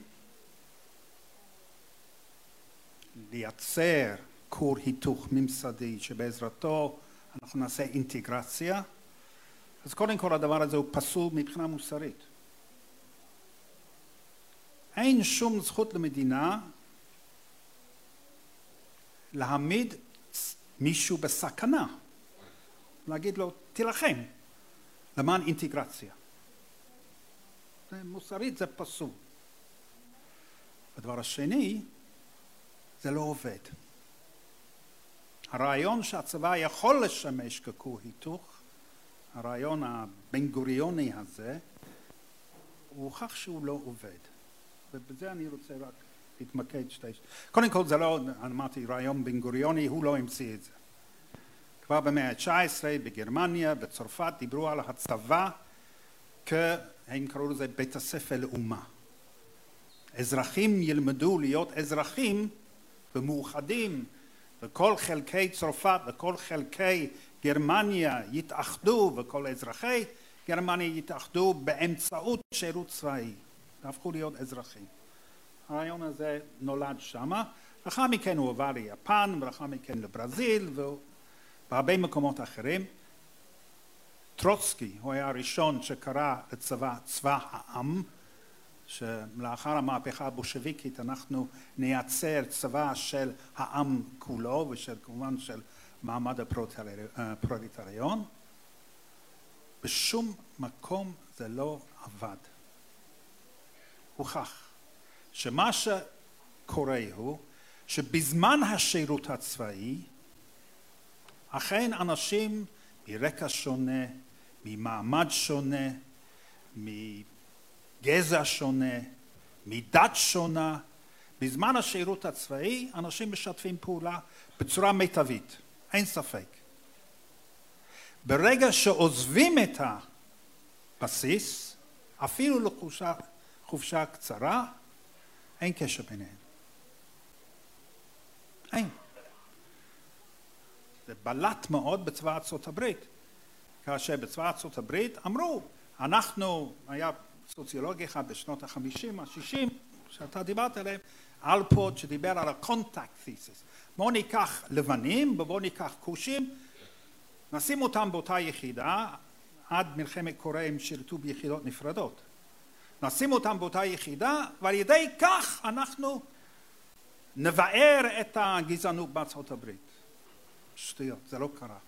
לייצר כור היתוך ממסדי שבעזרתו אנחנו נעשה אינטגרציה, אז קודם כל הדבר הזה הוא פסול מבחינה מוסרית. אין שום זכות למדינה להעמיד מישהו בסכנה, להגיד לו תילחם למען אינטגרציה. מוסרית זה פסול. הדבר השני, זה לא עובד. הרעיון שהצבא יכול לשמש ככור היתוך, הרעיון הבן גוריוני הזה, הוא הוכח שהוא לא עובד. ובזה אני רוצה רק להתמקד שתי... קודם כל זה לא, אמרתי, רעיון בן גוריוני, הוא לא המציא את זה. כבר במאה ה-19 בגרמניה, בצרפת, דיברו על הצבא כ... הם קראו לזה בית הספר לאומה. אזרחים ילמדו להיות אזרחים ומאוחדים וכל חלקי צרפת וכל חלקי גרמניה יתאחדו וכל אזרחי גרמניה יתאחדו באמצעות שירות צבאי והפכו להיות אזרחים. הרעיון הזה נולד שמה, לאחר מכן הוא עבר ליפן ולאחר מכן לברזיל ובהרבה מקומות אחרים. טרוצקי הוא היה הראשון שקרא לצבא צבא העם שלאחר המהפכה הבושוויקית אנחנו נייצר צבא של העם כולו ושל כמובן של מעמד הפרוליטריון בשום מקום זה לא עבד. הוכח שמה שקורה הוא שבזמן השירות הצבאי אכן אנשים מרקע שונה, ממעמד שונה, מגזע שונה, מדת שונה, בזמן השירות הצבאי אנשים משתפים פעולה בצורה מיטבית, אין ספק. ברגע שעוזבים את הבסיס, אפילו לחופשה חופשה קצרה, אין קשר ביניהם. אין. זה בלט מאוד בצבא ארצות הברית, כאשר בצבא ארצות הברית אמרו, אנחנו, היה סוציולוג אחד בשנות החמישים, השישים, שאתה דיברת עליהם, אלפוד שדיבר על ה-contact thesis. בואו ניקח לבנים ובואו ניקח כושים, נשים אותם באותה יחידה, עד מלחמת קוריאה הם שירתו ביחידות נפרדות. נשים אותם באותה יחידה ועל ידי כך אנחנו נבער את הגזענות בארצות הברית. שטויות, זה לא קרה.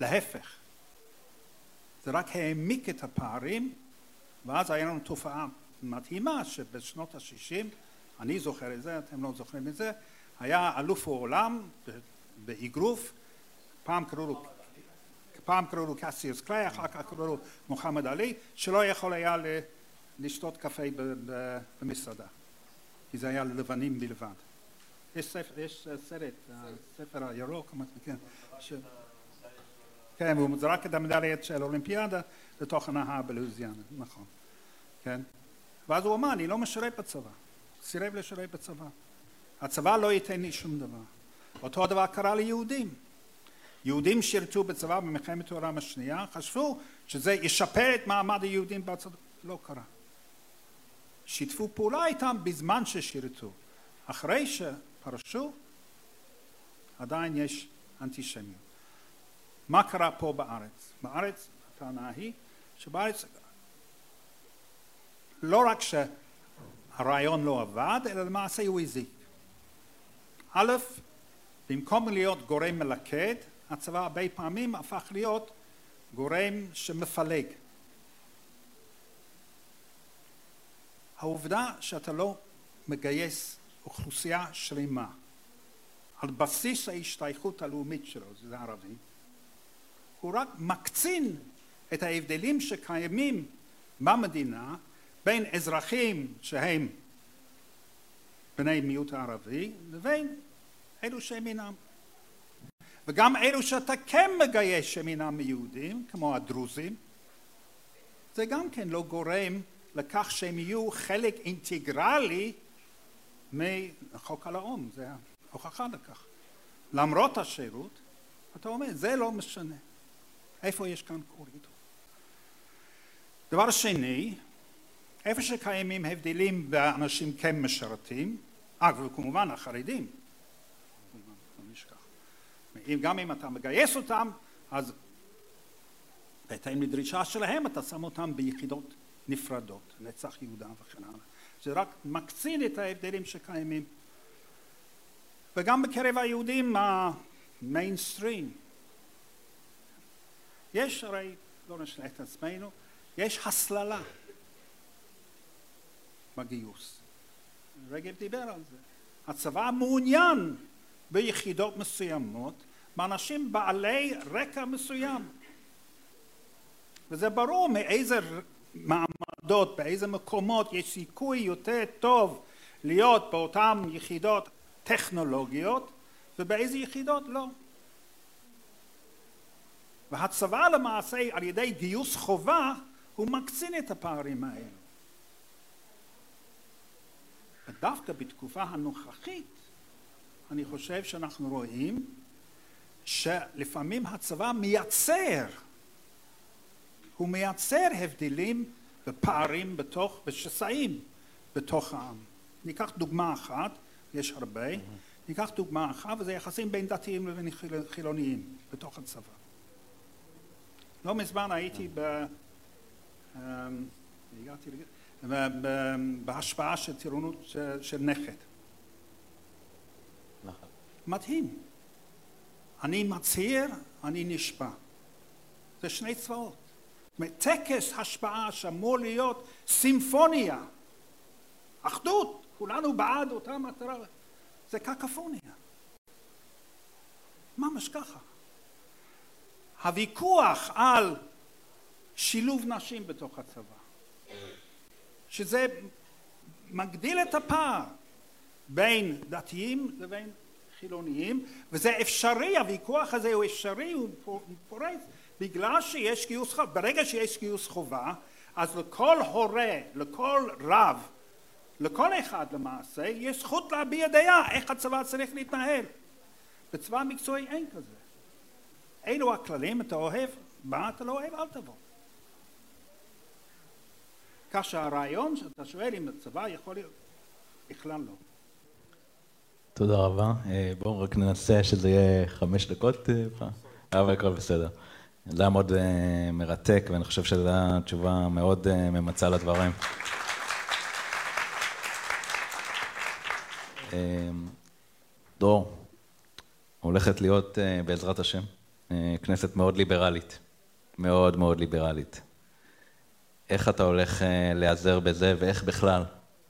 להפך, זה רק העמיק את הפערים ואז היה לנו תופעה מדהימה שבשנות ה-60, אני זוכר את זה, אתם לא זוכרים את זה, היה אלוף העולם באגרוף, פעם קראו לו פעם קראו לו קסיוס קליי, אחר כך קראו לו מוחמד עלי, שלא יכול היה לשתות קפה במסעדה, כי זה היה ללבנים בלבד. יש, ספר, יש סרט, הספר הירוק, כן, ש... כן, והוא זרק את המדליית של האולימפיאדה לתוך הנהר בלואיזיאנה, נכון, כן. ואז הוא אמר, אני לא משרת בצבא, סירב לשרת בצבא. הצבא לא ייתן לי שום דבר. אותו דבר קרה ליהודים. יהודים שירתו בצבא במלחמת העולם השנייה, חשבו שזה ישפר את מעמד היהודים בארצות... לא קרה. שיתפו פעולה איתם בזמן ששירתו. אחרי שפרשו, עדיין יש אנטישמיות. מה קרה פה בארץ? בארץ הטענה היא שבארץ לא רק שהרעיון לא עבד, אלא למעשה הוא הזיק. א', במקום להיות גורם מלכד, הצבא הרבה פעמים הפך להיות גורם שמפלג. העובדה שאתה לא מגייס אוכלוסייה שלמה על בסיס ההשתייכות הלאומית שלו, זה ערבים, הוא רק מקצין את ההבדלים שקיימים במדינה בין אזרחים שהם בני מיעוט הערבי לבין אלו שהם אינם. וגם אלו שאתה כן מגייס שהם אינם יהודים, כמו הדרוזים, זה גם כן לא גורם לכך שהם יהיו חלק אינטגרלי מחוק הלאום, זה ההוכחה לכך. למרות השירות, אתה אומר, זה לא משנה. איפה יש כאן כור היתוך? דבר שני, איפה שקיימים הבדלים באנשים כן משרתים, אה, וכמובן החרדים, לא. גם אם אתה מגייס אותם, אז בהתאם לדרישה שלהם אתה שם אותם ביחידות נפרדות, נצח יהודה וכן הלאה. זה רק מקצין את ההבדלים שקיימים. וגם בקרב היהודים המיינסטרים. יש הרי, לא נשלה את עצמנו, יש הסללה בגיוס. רגב דיבר על זה. הצבא מעוניין ביחידות מסוימות מאנשים בעלי רקע מסוים. וזה ברור מאיזה מעמדות, באיזה מקומות יש סיכוי יותר טוב להיות באותן יחידות טכנולוגיות ובאיזה יחידות לא. והצבא למעשה על ידי גיוס חובה הוא מקצין את הפערים האלו. ודווקא בתקופה הנוכחית אני חושב שאנחנו רואים שלפעמים הצבא מייצר, הוא מייצר הבדלים ופערים בתוך, ושסעים בתוך העם. ניקח דוגמה אחת, יש הרבה, ניקח דוגמה אחת וזה יחסים בין דתיים לבין חילוניים בתוך הצבא. לא מזמן הייתי ב... אמ, הגעתי בהשפעה של טירונות של נכד. נכון. מדהים. אני מצהיר, אני נשבע. זה שני צבאות. טקס השפעה שאמור להיות סימפוניה, אחדות, כולנו בעד אותה מטרה, זה קקפוניה. ממש ככה. הוויכוח על שילוב נשים בתוך הצבא, שזה מגדיל את הפער בין דתיים לבין חילוניים, וזה אפשרי, הוויכוח הזה הוא אפשרי, הוא פורץ, בגלל שיש גיוס חובה. ברגע שיש גיוס חובה, אז לכל הורה, לכל רב, לכל אחד למעשה, יש זכות להביע דעה איך הצבא צריך להתנהל. בצבא המקצועי אין כזה. אלו הכללים, אתה אוהב, מה אתה לא אוהב, אל תבוא. כך שהרעיון שאתה שואל אם הצבא יכול להיות, בכלל לא. תודה רבה. אה, בואו רק ננסה שזה יהיה חמש דקות, אה, אבל הכל בסדר. זה היה מאוד אה, מרתק, ואני חושב שזו הייתה תשובה מאוד ממצה לדברים. דרור, הולכת להיות, בעזרת השם, כנסת מאוד ליברלית. מאוד מאוד ליברלית. איך אתה הולך להיעזר בזה, ואיך בכלל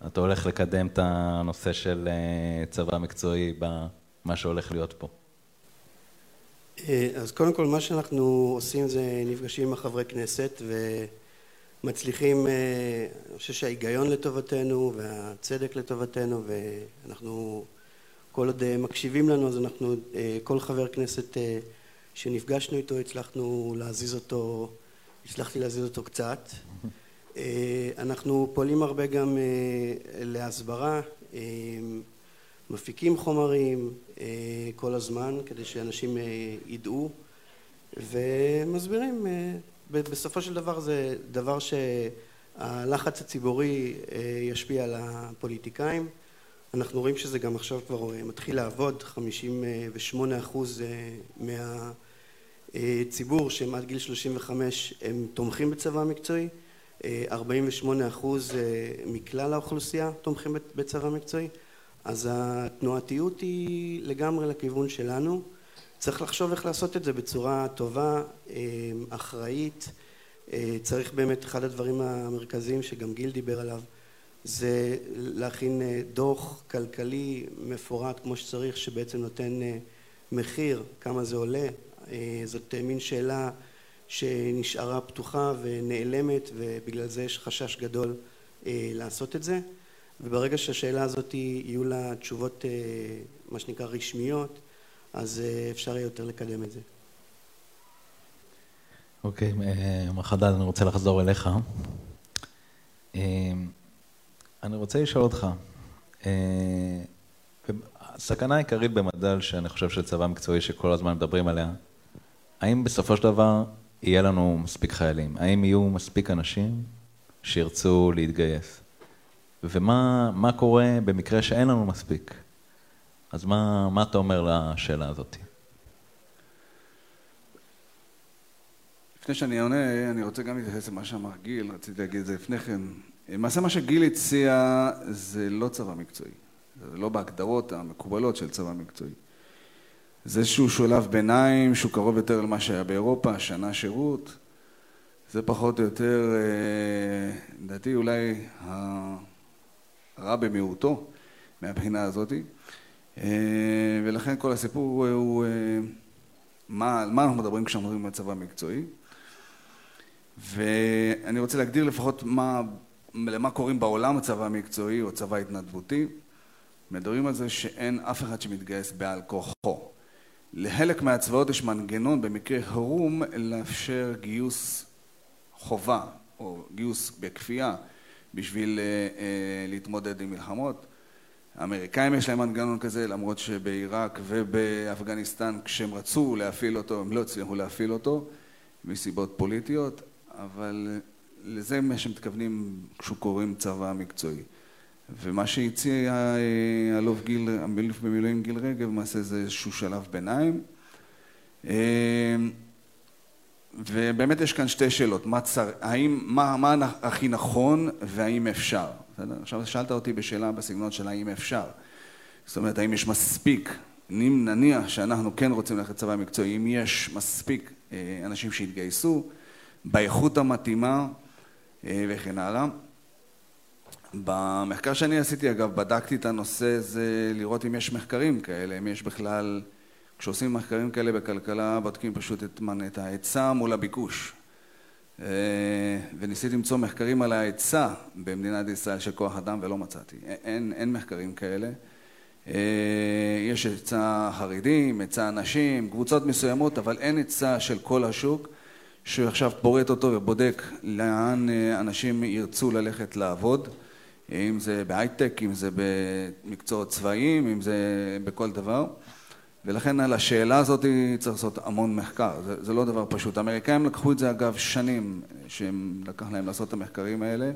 אתה הולך לקדם את הנושא של אה, צבא מקצועי במה שהולך להיות פה. אה, אז קודם כל מה שאנחנו עושים זה נפגשים עם החברי כנסת ומצליחים, אה, אני חושב שההיגיון לטובתנו והצדק לטובתנו ואנחנו כל עוד מקשיבים לנו אז אנחנו כל חבר כנסת שנפגשנו איתו הצלחנו להזיז אותו, הצלחתי להזיז אותו קצת. אה, אנחנו פועלים הרבה גם אה, להסברה, אה, מפיקים חומרים כל הזמן כדי שאנשים ידעו. ומסבירים, בסופו של דבר זה דבר שהלחץ הציבורי ישפיע על הפוליטיקאים. אנחנו רואים שזה גם עכשיו כבר מתחיל לעבוד, 58 אחוז מהציבור שהם עד גיל 35 הם תומכים בצבא המקצועי 48 אחוז אה, מכלל האוכלוסייה תומכים בצבא מקצועי אז התנועתיות היא לגמרי לכיוון שלנו. צריך לחשוב איך לעשות את זה בצורה טובה, אה, אחראית. אה, צריך באמת אחד הדברים המרכזיים שגם גיל דיבר עליו זה להכין דוח כלכלי מפורט כמו שצריך שבעצם נותן מחיר כמה זה עולה. זאת מין שאלה שנשארה פתוחה ונעלמת ובגלל זה יש חשש גדול אה, לעשות את זה וברגע שהשאלה הזאת יהיו לה תשובות אה, מה שנקרא רשמיות אז אה, אפשר יהיה יותר לקדם את זה. אוקיי, אה, מר חדד, אני רוצה לחזור אליך. אני רוצה לשאול אותך, הסכנה העיקרית במדל, שאני חושב שצבא מקצועי שכל הזמן מדברים עליה, האם בסופו של דבר יהיה לנו מספיק חיילים? האם יהיו מספיק אנשים שירצו להתגייס? ומה קורה במקרה שאין לנו מספיק? אז מה, מה אתה אומר לשאלה הזאת? לפני שאני עונה, אני רוצה גם להתייחס למה שאמר גיל, רציתי להגיד את זה לפני כן. למעשה מה שגיל הציע זה לא צבא מקצועי, זה לא בהגדרות המקובלות של צבא מקצועי. זה איזשהו שולב ביניים שהוא קרוב יותר למה שהיה באירופה, שנה שירות. זה פחות או יותר, אה, לדעתי אולי הרע במיעוטו מהבחינה הזאת. אה, ולכן כל הסיפור הוא אה, מה, על מה אנחנו מדברים כשאנחנו מדברים על צבא מקצועי. ואני רוצה להגדיר לפחות מה, למה קוראים בעולם הצבא המקצועי או צבא התנדבותי. מדברים על זה שאין אף אחד שמתגייס בעל כוחו. לחלק מהצבאות יש מנגנון במקרה חירום לאפשר גיוס חובה או גיוס בכפייה בשביל uh, uh, להתמודד עם מלחמות. האמריקאים יש להם מנגנון כזה למרות שבעיראק ובאפגניסטן כשהם רצו להפעיל אותו הם לא הצליחו להפעיל אותו מסיבות פוליטיות אבל לזה מה שמתכוונים כשקוראים צבא מקצועי. ומה שהציע אה, אלוף גיל, אלוף במילואים גיל רגב, למעשה זה איזשהו שלב ביניים. אה, ובאמת יש כאן שתי שאלות, מה, צר, האם, מה, מה הכי נכון והאם אפשר. עכשיו שאלת אותי בשאלה בסגנון של האם אפשר. זאת אומרת, האם יש מספיק, אם נניח שאנחנו כן רוצים ללכת לצבא מקצועי, אם יש מספיק אה, אנשים שהתגייסו, באיכות המתאימה וכן הלאה. במחקר שאני עשיתי, אגב, בדקתי את הנושא הזה לראות אם יש מחקרים כאלה, אם יש בכלל, כשעושים מחקרים כאלה בכלכלה, בודקים פשוט את, את ההיצע מול הביקוש. אה, וניסיתי למצוא מחקרים על ההיצע במדינת ישראל של כוח אדם ולא מצאתי. אין, אין מחקרים כאלה. אה, יש היצע חרדים, היצע נשים, קבוצות מסוימות, אבל אין היצע של כל השוק שעכשיו פורט אותו ובודק לאן אה, אנשים ירצו ללכת לעבוד. אם זה בהייטק, אם זה במקצועות צבאיים, אם זה בכל דבר. ולכן על השאלה הזאת צריך לעשות המון מחקר, זה, זה לא דבר פשוט. האמריקאים לקחו את זה אגב שנים שהם לקח להם לעשות את המחקרים האלה.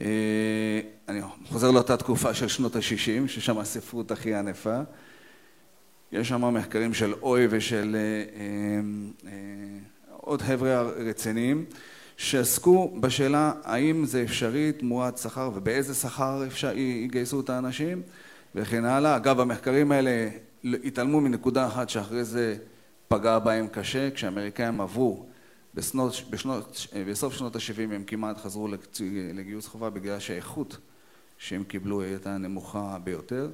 אה, אני חוזר לאותה תקופה של שנות ה-60, ששם הספרות הכי ענפה. יש שם מחקרים של אוי ושל אה, אה, עוד חבר'ה רציניים. שעסקו בשאלה האם זה אפשרי תמורת שכר ובאיזה שכר יגייסו את האנשים וכן הלאה. אגב, המחקרים האלה התעלמו מנקודה אחת שאחרי זה פגעה בהם קשה, כשהאמריקאים עברו בסנות, בשנות, בסוף שנות ה-70 הם כמעט חזרו לגיוס חובה בגלל שהאיכות שהם קיבלו הייתה נמוכה ביותר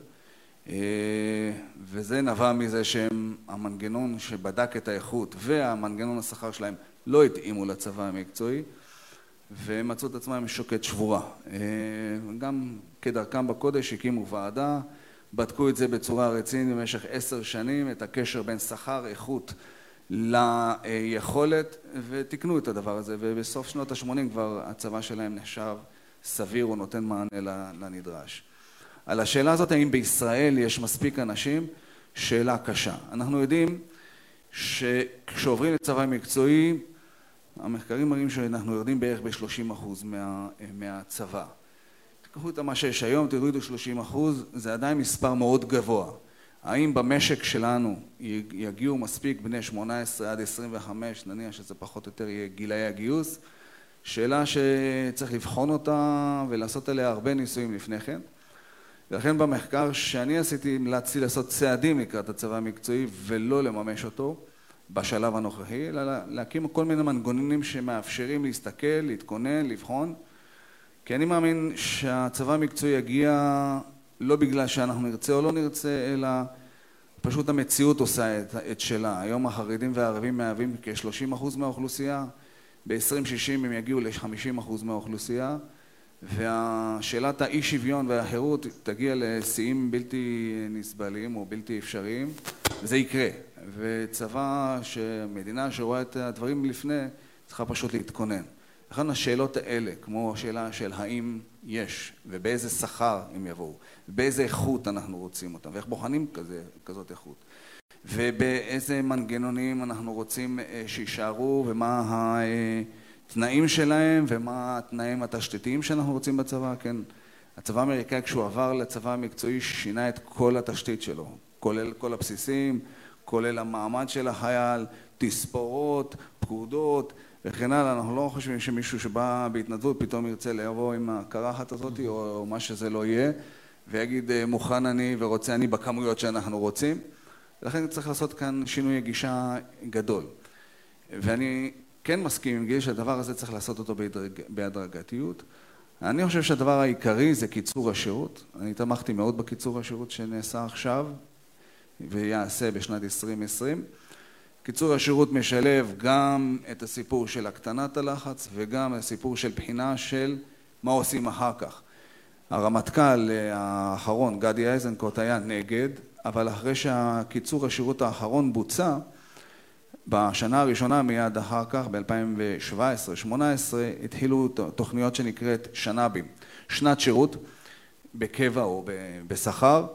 אה, וזה נבע מזה שהם, המנגנון שבדק את האיכות והמנגנון השכר שלהם לא התאימו לצבא המקצועי והם מצאו את עצמם שוקת שבורה. אה, גם כדרכם בקודש הקימו ועדה, בדקו את זה בצורה רצינית במשך עשר שנים, את הקשר בין שכר, איכות ליכולת, ותיקנו את הדבר הזה, ובסוף שנות ה-80 כבר הצבא שלהם נחשב סביר, הוא נותן מענה לנדרש. על השאלה הזאת, האם בישראל יש מספיק אנשים, שאלה קשה. אנחנו יודעים שכשעוברים לצבא מקצועי, המחקרים מראים שאנחנו יורדים בערך ב-30% מה, מהצבא. תקחו את מה שיש היום, תורידו 30%, זה עדיין מספר מאוד גבוה. האם במשק שלנו יגיעו מספיק בני 18 עד 25, נניח שזה פחות או יותר יהיה גילאי הגיוס? שאלה שצריך לבחון אותה ולעשות עליה הרבה ניסויים לפני כן. ולכן במחקר שאני עשיתי המלצתי לעשות צעדים לקראת הצבא המקצועי ולא לממש אותו. בשלב הנוכחי, אלא להקים כל מיני מנגנונים שמאפשרים להסתכל, להתכונן, לבחון, כי אני מאמין שהצבא המקצועי יגיע לא בגלל שאנחנו נרצה או לא נרצה, אלא פשוט המציאות עושה את, שלה. היום החרדים והערבים מהווים כ-30% מהאוכלוסייה, ב-2060 הם יגיעו ל-50% מהאוכלוסייה, ושאלת האי שוויון והחירות תגיע לשיאים בלתי נסבלים או בלתי אפשריים, וזה יקרה. וצבא, מדינה שרואה את הדברים לפני, צריכה פשוט להתכונן. לכן השאלות האלה, כמו השאלה של האם יש, ובאיזה שכר הם יבואו, ובאיזה איכות אנחנו רוצים אותם, ואיך בוחנים כזה, כזאת איכות, ובאיזה מנגנונים אנחנו רוצים אה, שיישארו, ומה התנאים שלהם, ומה התנאים התשתיתיים שאנחנו רוצים בצבא, כן. הצבא האמריקאי כשהוא עבר לצבא המקצועי שינה את כל התשתית שלו, כולל כל הבסיסים, כולל המעמד של החייל, תספורות, פקודות וכן הלאה. אנחנו לא חושבים שמישהו שבא בהתנדבות פתאום ירצה לבוא עם הקרחת הזאת או מה שזה לא יהיה ויגיד אה, מוכן אני ורוצה אני בכמויות שאנחנו רוצים. לכן צריך לעשות כאן שינוי גישה גדול. ואני כן מסכים עם גיל שהדבר הזה צריך לעשות אותו בהדרגתיות. אני חושב שהדבר העיקרי זה קיצור השירות. אני תמכתי מאוד בקיצור השירות שנעשה עכשיו ויעשה בשנת 2020. קיצור השירות משלב גם את הסיפור של הקטנת הלחץ וגם הסיפור של בחינה של מה עושים אחר כך. הרמטכ"ל האחרון, גדי איזנקוט, היה נגד, אבל אחרי שהקיצור השירות האחרון בוצע, בשנה הראשונה מיד אחר כך, ב-2017-2018, התחילו תוכניות שנקראת שנ"בים, שנת שירות בקבע או בשכר,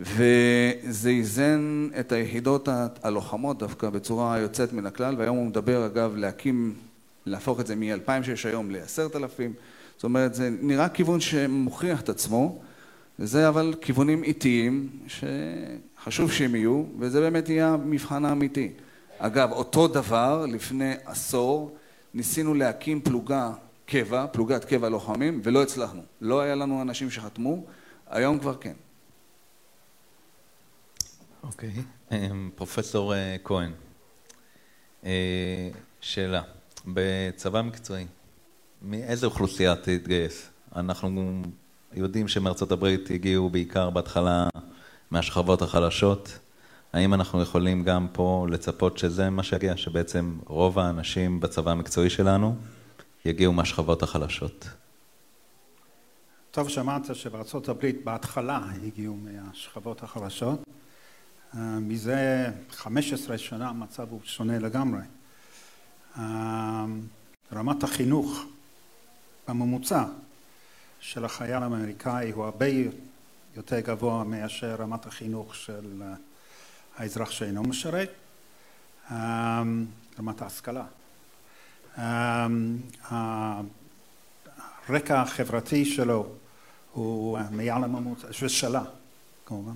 וזה איזן את היחידות הלוחמות דווקא בצורה יוצאת מן הכלל, והיום הוא מדבר אגב להקים, להפוך את זה מ-2,000 שיש היום ל-10,000, זאת אומרת זה נראה כיוון שמוכיח את עצמו, וזה אבל כיוונים איטיים שחשוב שהם יהיו, וזה באמת יהיה המבחן האמיתי. אגב, אותו דבר, לפני עשור, ניסינו להקים פלוגה קבע, פלוגת קבע לוחמים, ולא הצלחנו. לא היה לנו אנשים שחתמו, היום כבר כן. אוקיי. אמ, פרופסור אה, כהן, אה, שאלה, בצבא מקצועי, מאיזה אוכלוסייה תתגייס? אנחנו יודעים שמארצות הברית הגיעו בעיקר בהתחלה מהשכבות החלשות. האם אנחנו יכולים גם פה לצפות שזה מה שיגיע, שבעצם רוב האנשים בצבא המקצועי שלנו יגיעו מהשכבות החלשות? טוב שאמרת שבארצות הברית בהתחלה הגיעו מהשכבות החלשות. אה, מזה 15 שנה המצב הוא שונה לגמרי. אה, רמת החינוך בממוצע של החייל האמריקאי הוא הרבה יותר גבוה מאשר רמת החינוך של אה, האזרח שאינו משרת, רמת ההשכלה. הרקע החברתי שלו הוא מעל הממוצע, ושלה כמובן,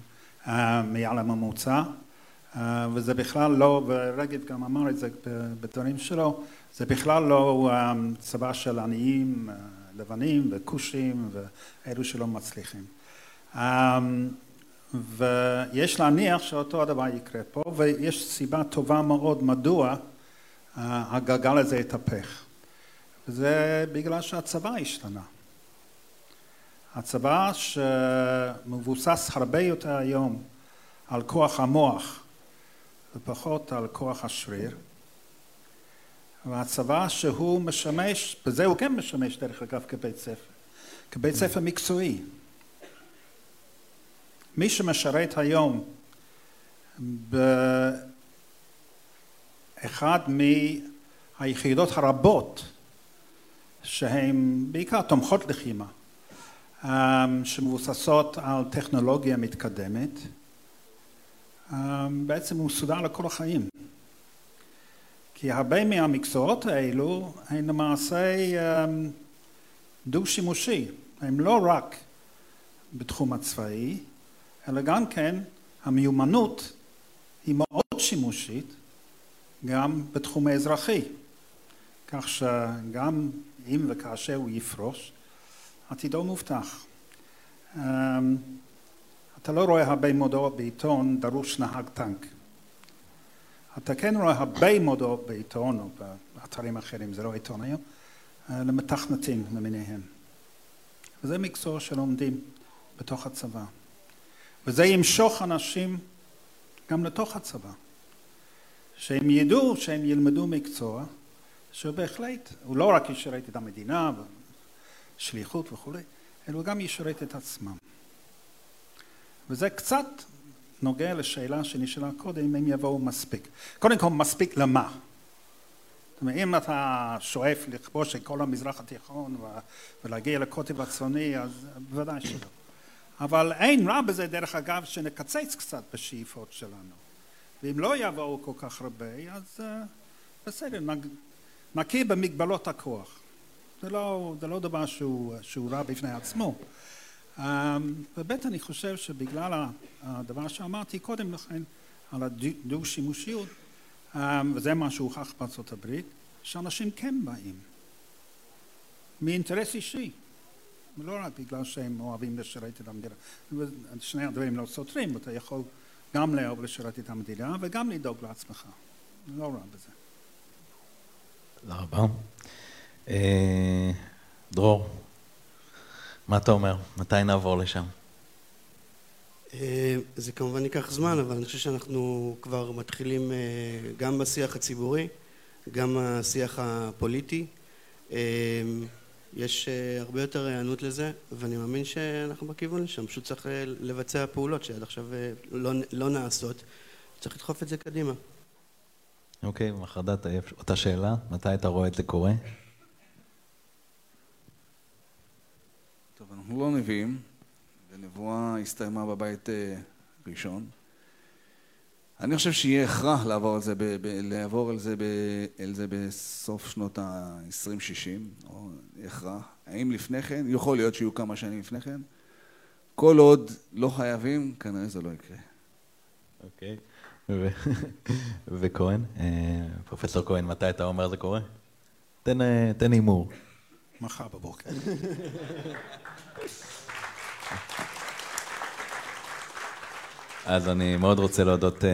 מעל הממוצע, וזה בכלל לא, ורגב גם אמר את זה בדברים שלו, זה בכלל לא צבא של עניים, לבנים וכושים ואלו שלא מצליחים. ויש להניח שאותו הדבר יקרה פה, ויש סיבה טובה מאוד מדוע הגלגל הזה יתהפך. וזה בגלל שהצבא השתנה. הצבא שמבוסס הרבה יותר היום על כוח המוח ופחות על כוח השריר, והצבא שהוא משמש, בזה הוא כן משמש דרך אגב כבית ספר, כבית ספר מקצועי. מי שמשרת היום באחד מהיחידות הרבות שהן בעיקר תומכות לחימה שמבוססות על טכנולוגיה מתקדמת, אמ, בעצם הוא סודר לכל החיים. כי הרבה מהמקצועות האלו הן למעשה אמ, דו-שימושי, הם לא רק בתחום הצבאי, אלא גם כן המיומנות היא מאוד שימושית גם בתחום האזרחי, כך שגם אם וכאשר הוא יפרוש, עתידו מובטח. אמ, אתה לא רואה הרבה מודעות בעיתון, דרוש נהג טנק. אתה כן רואה הרבה מודעות בעיתון או באתרים אחרים, זה לא עיתון היום, אה, למתכנתים למיניהם. וזה מקצוע שלומדים בתוך הצבא. וזה ימשוך אנשים גם לתוך הצבא. שהם ידעו שהם ילמדו מקצוע שבהחלט, הוא לא רק ישרת את המדינה, שליחות וכולי, אלא גם ישרת את עצמם. וזה קצת נוגע לשאלה שנשאלה קודם, אם יבואו מספיק. קודם כל, מספיק למה? אם אתה שואף לכבוש את כל המזרח התיכון ולהגיע לקוטב הצפוני, אז בוודאי שלא. אבל אין רע בזה, דרך אגב, שנקצץ קצת בשאיפות שלנו. ואם לא יבואו כל כך הרבה, אז uh, בסדר, נכיר במגבלות הכוח. זה לא, זה לא דבר שהוא, שהוא רע בפני עצמו. וב' אני חושב שבגלל הדבר שאמרתי קודם לכן, על הדו-שימושיות, um, וזה מה שהוכח בארצות הברית, שאנשים כן באים. מאינטרס אישי. ולא רק בגלל שהם אוהבים לשרת את המדינה. שני הדברים לא סותרים, אתה יכול גם לאהוב לשרת את המדינה וגם לדאוג לעצמך. לא רע בזה. תודה רבה. אה, דרור, מה אתה אומר? מתי נעבור לשם? אה, זה כמובן ייקח זמן, אבל אני חושב שאנחנו כבר מתחילים אה, גם בשיח הציבורי, גם בשיח הפוליטי. יש הרבה יותר היענות לזה, ואני מאמין שאנחנו בכיוון לשם, פשוט צריך לבצע פעולות שעד עכשיו לא, לא נעשות, צריך לדחוף את זה קדימה. אוקיי, okay, מחרדת אותה שאלה, מתי אתה רואה את זה קורה? טוב, אנחנו לא נביאים, ונבואה הסתיימה בבית אה, ראשון. אני חושב שיהיה הכרח לעבור על זה, ב, ב, לעבור על זה, ב, על זה בסוף שנות ה-20-60, או הכרח. האם לפני כן? יכול להיות שיהיו כמה שנים לפני כן. כל עוד לא חייבים, כנראה זה לא יקרה. אוקיי. וכהן, אה, פרופסור כהן, מתי אתה אומר זה קורה? תן אה, הימור. מחר בבוקר. אז אני מאוד רוצה להודות uh,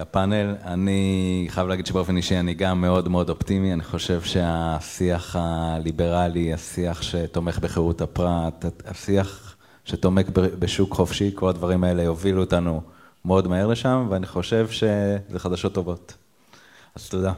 לפאנל. אני חייב להגיד שבאופן אישי אני גם מאוד מאוד אופטימי. אני חושב שהשיח הליברלי, השיח שתומך בחירות הפרט, השיח שתומך בשוק חופשי, כל הדברים האלה יובילו אותנו מאוד מהר לשם, ואני חושב שזה חדשות טובות. אז תודה.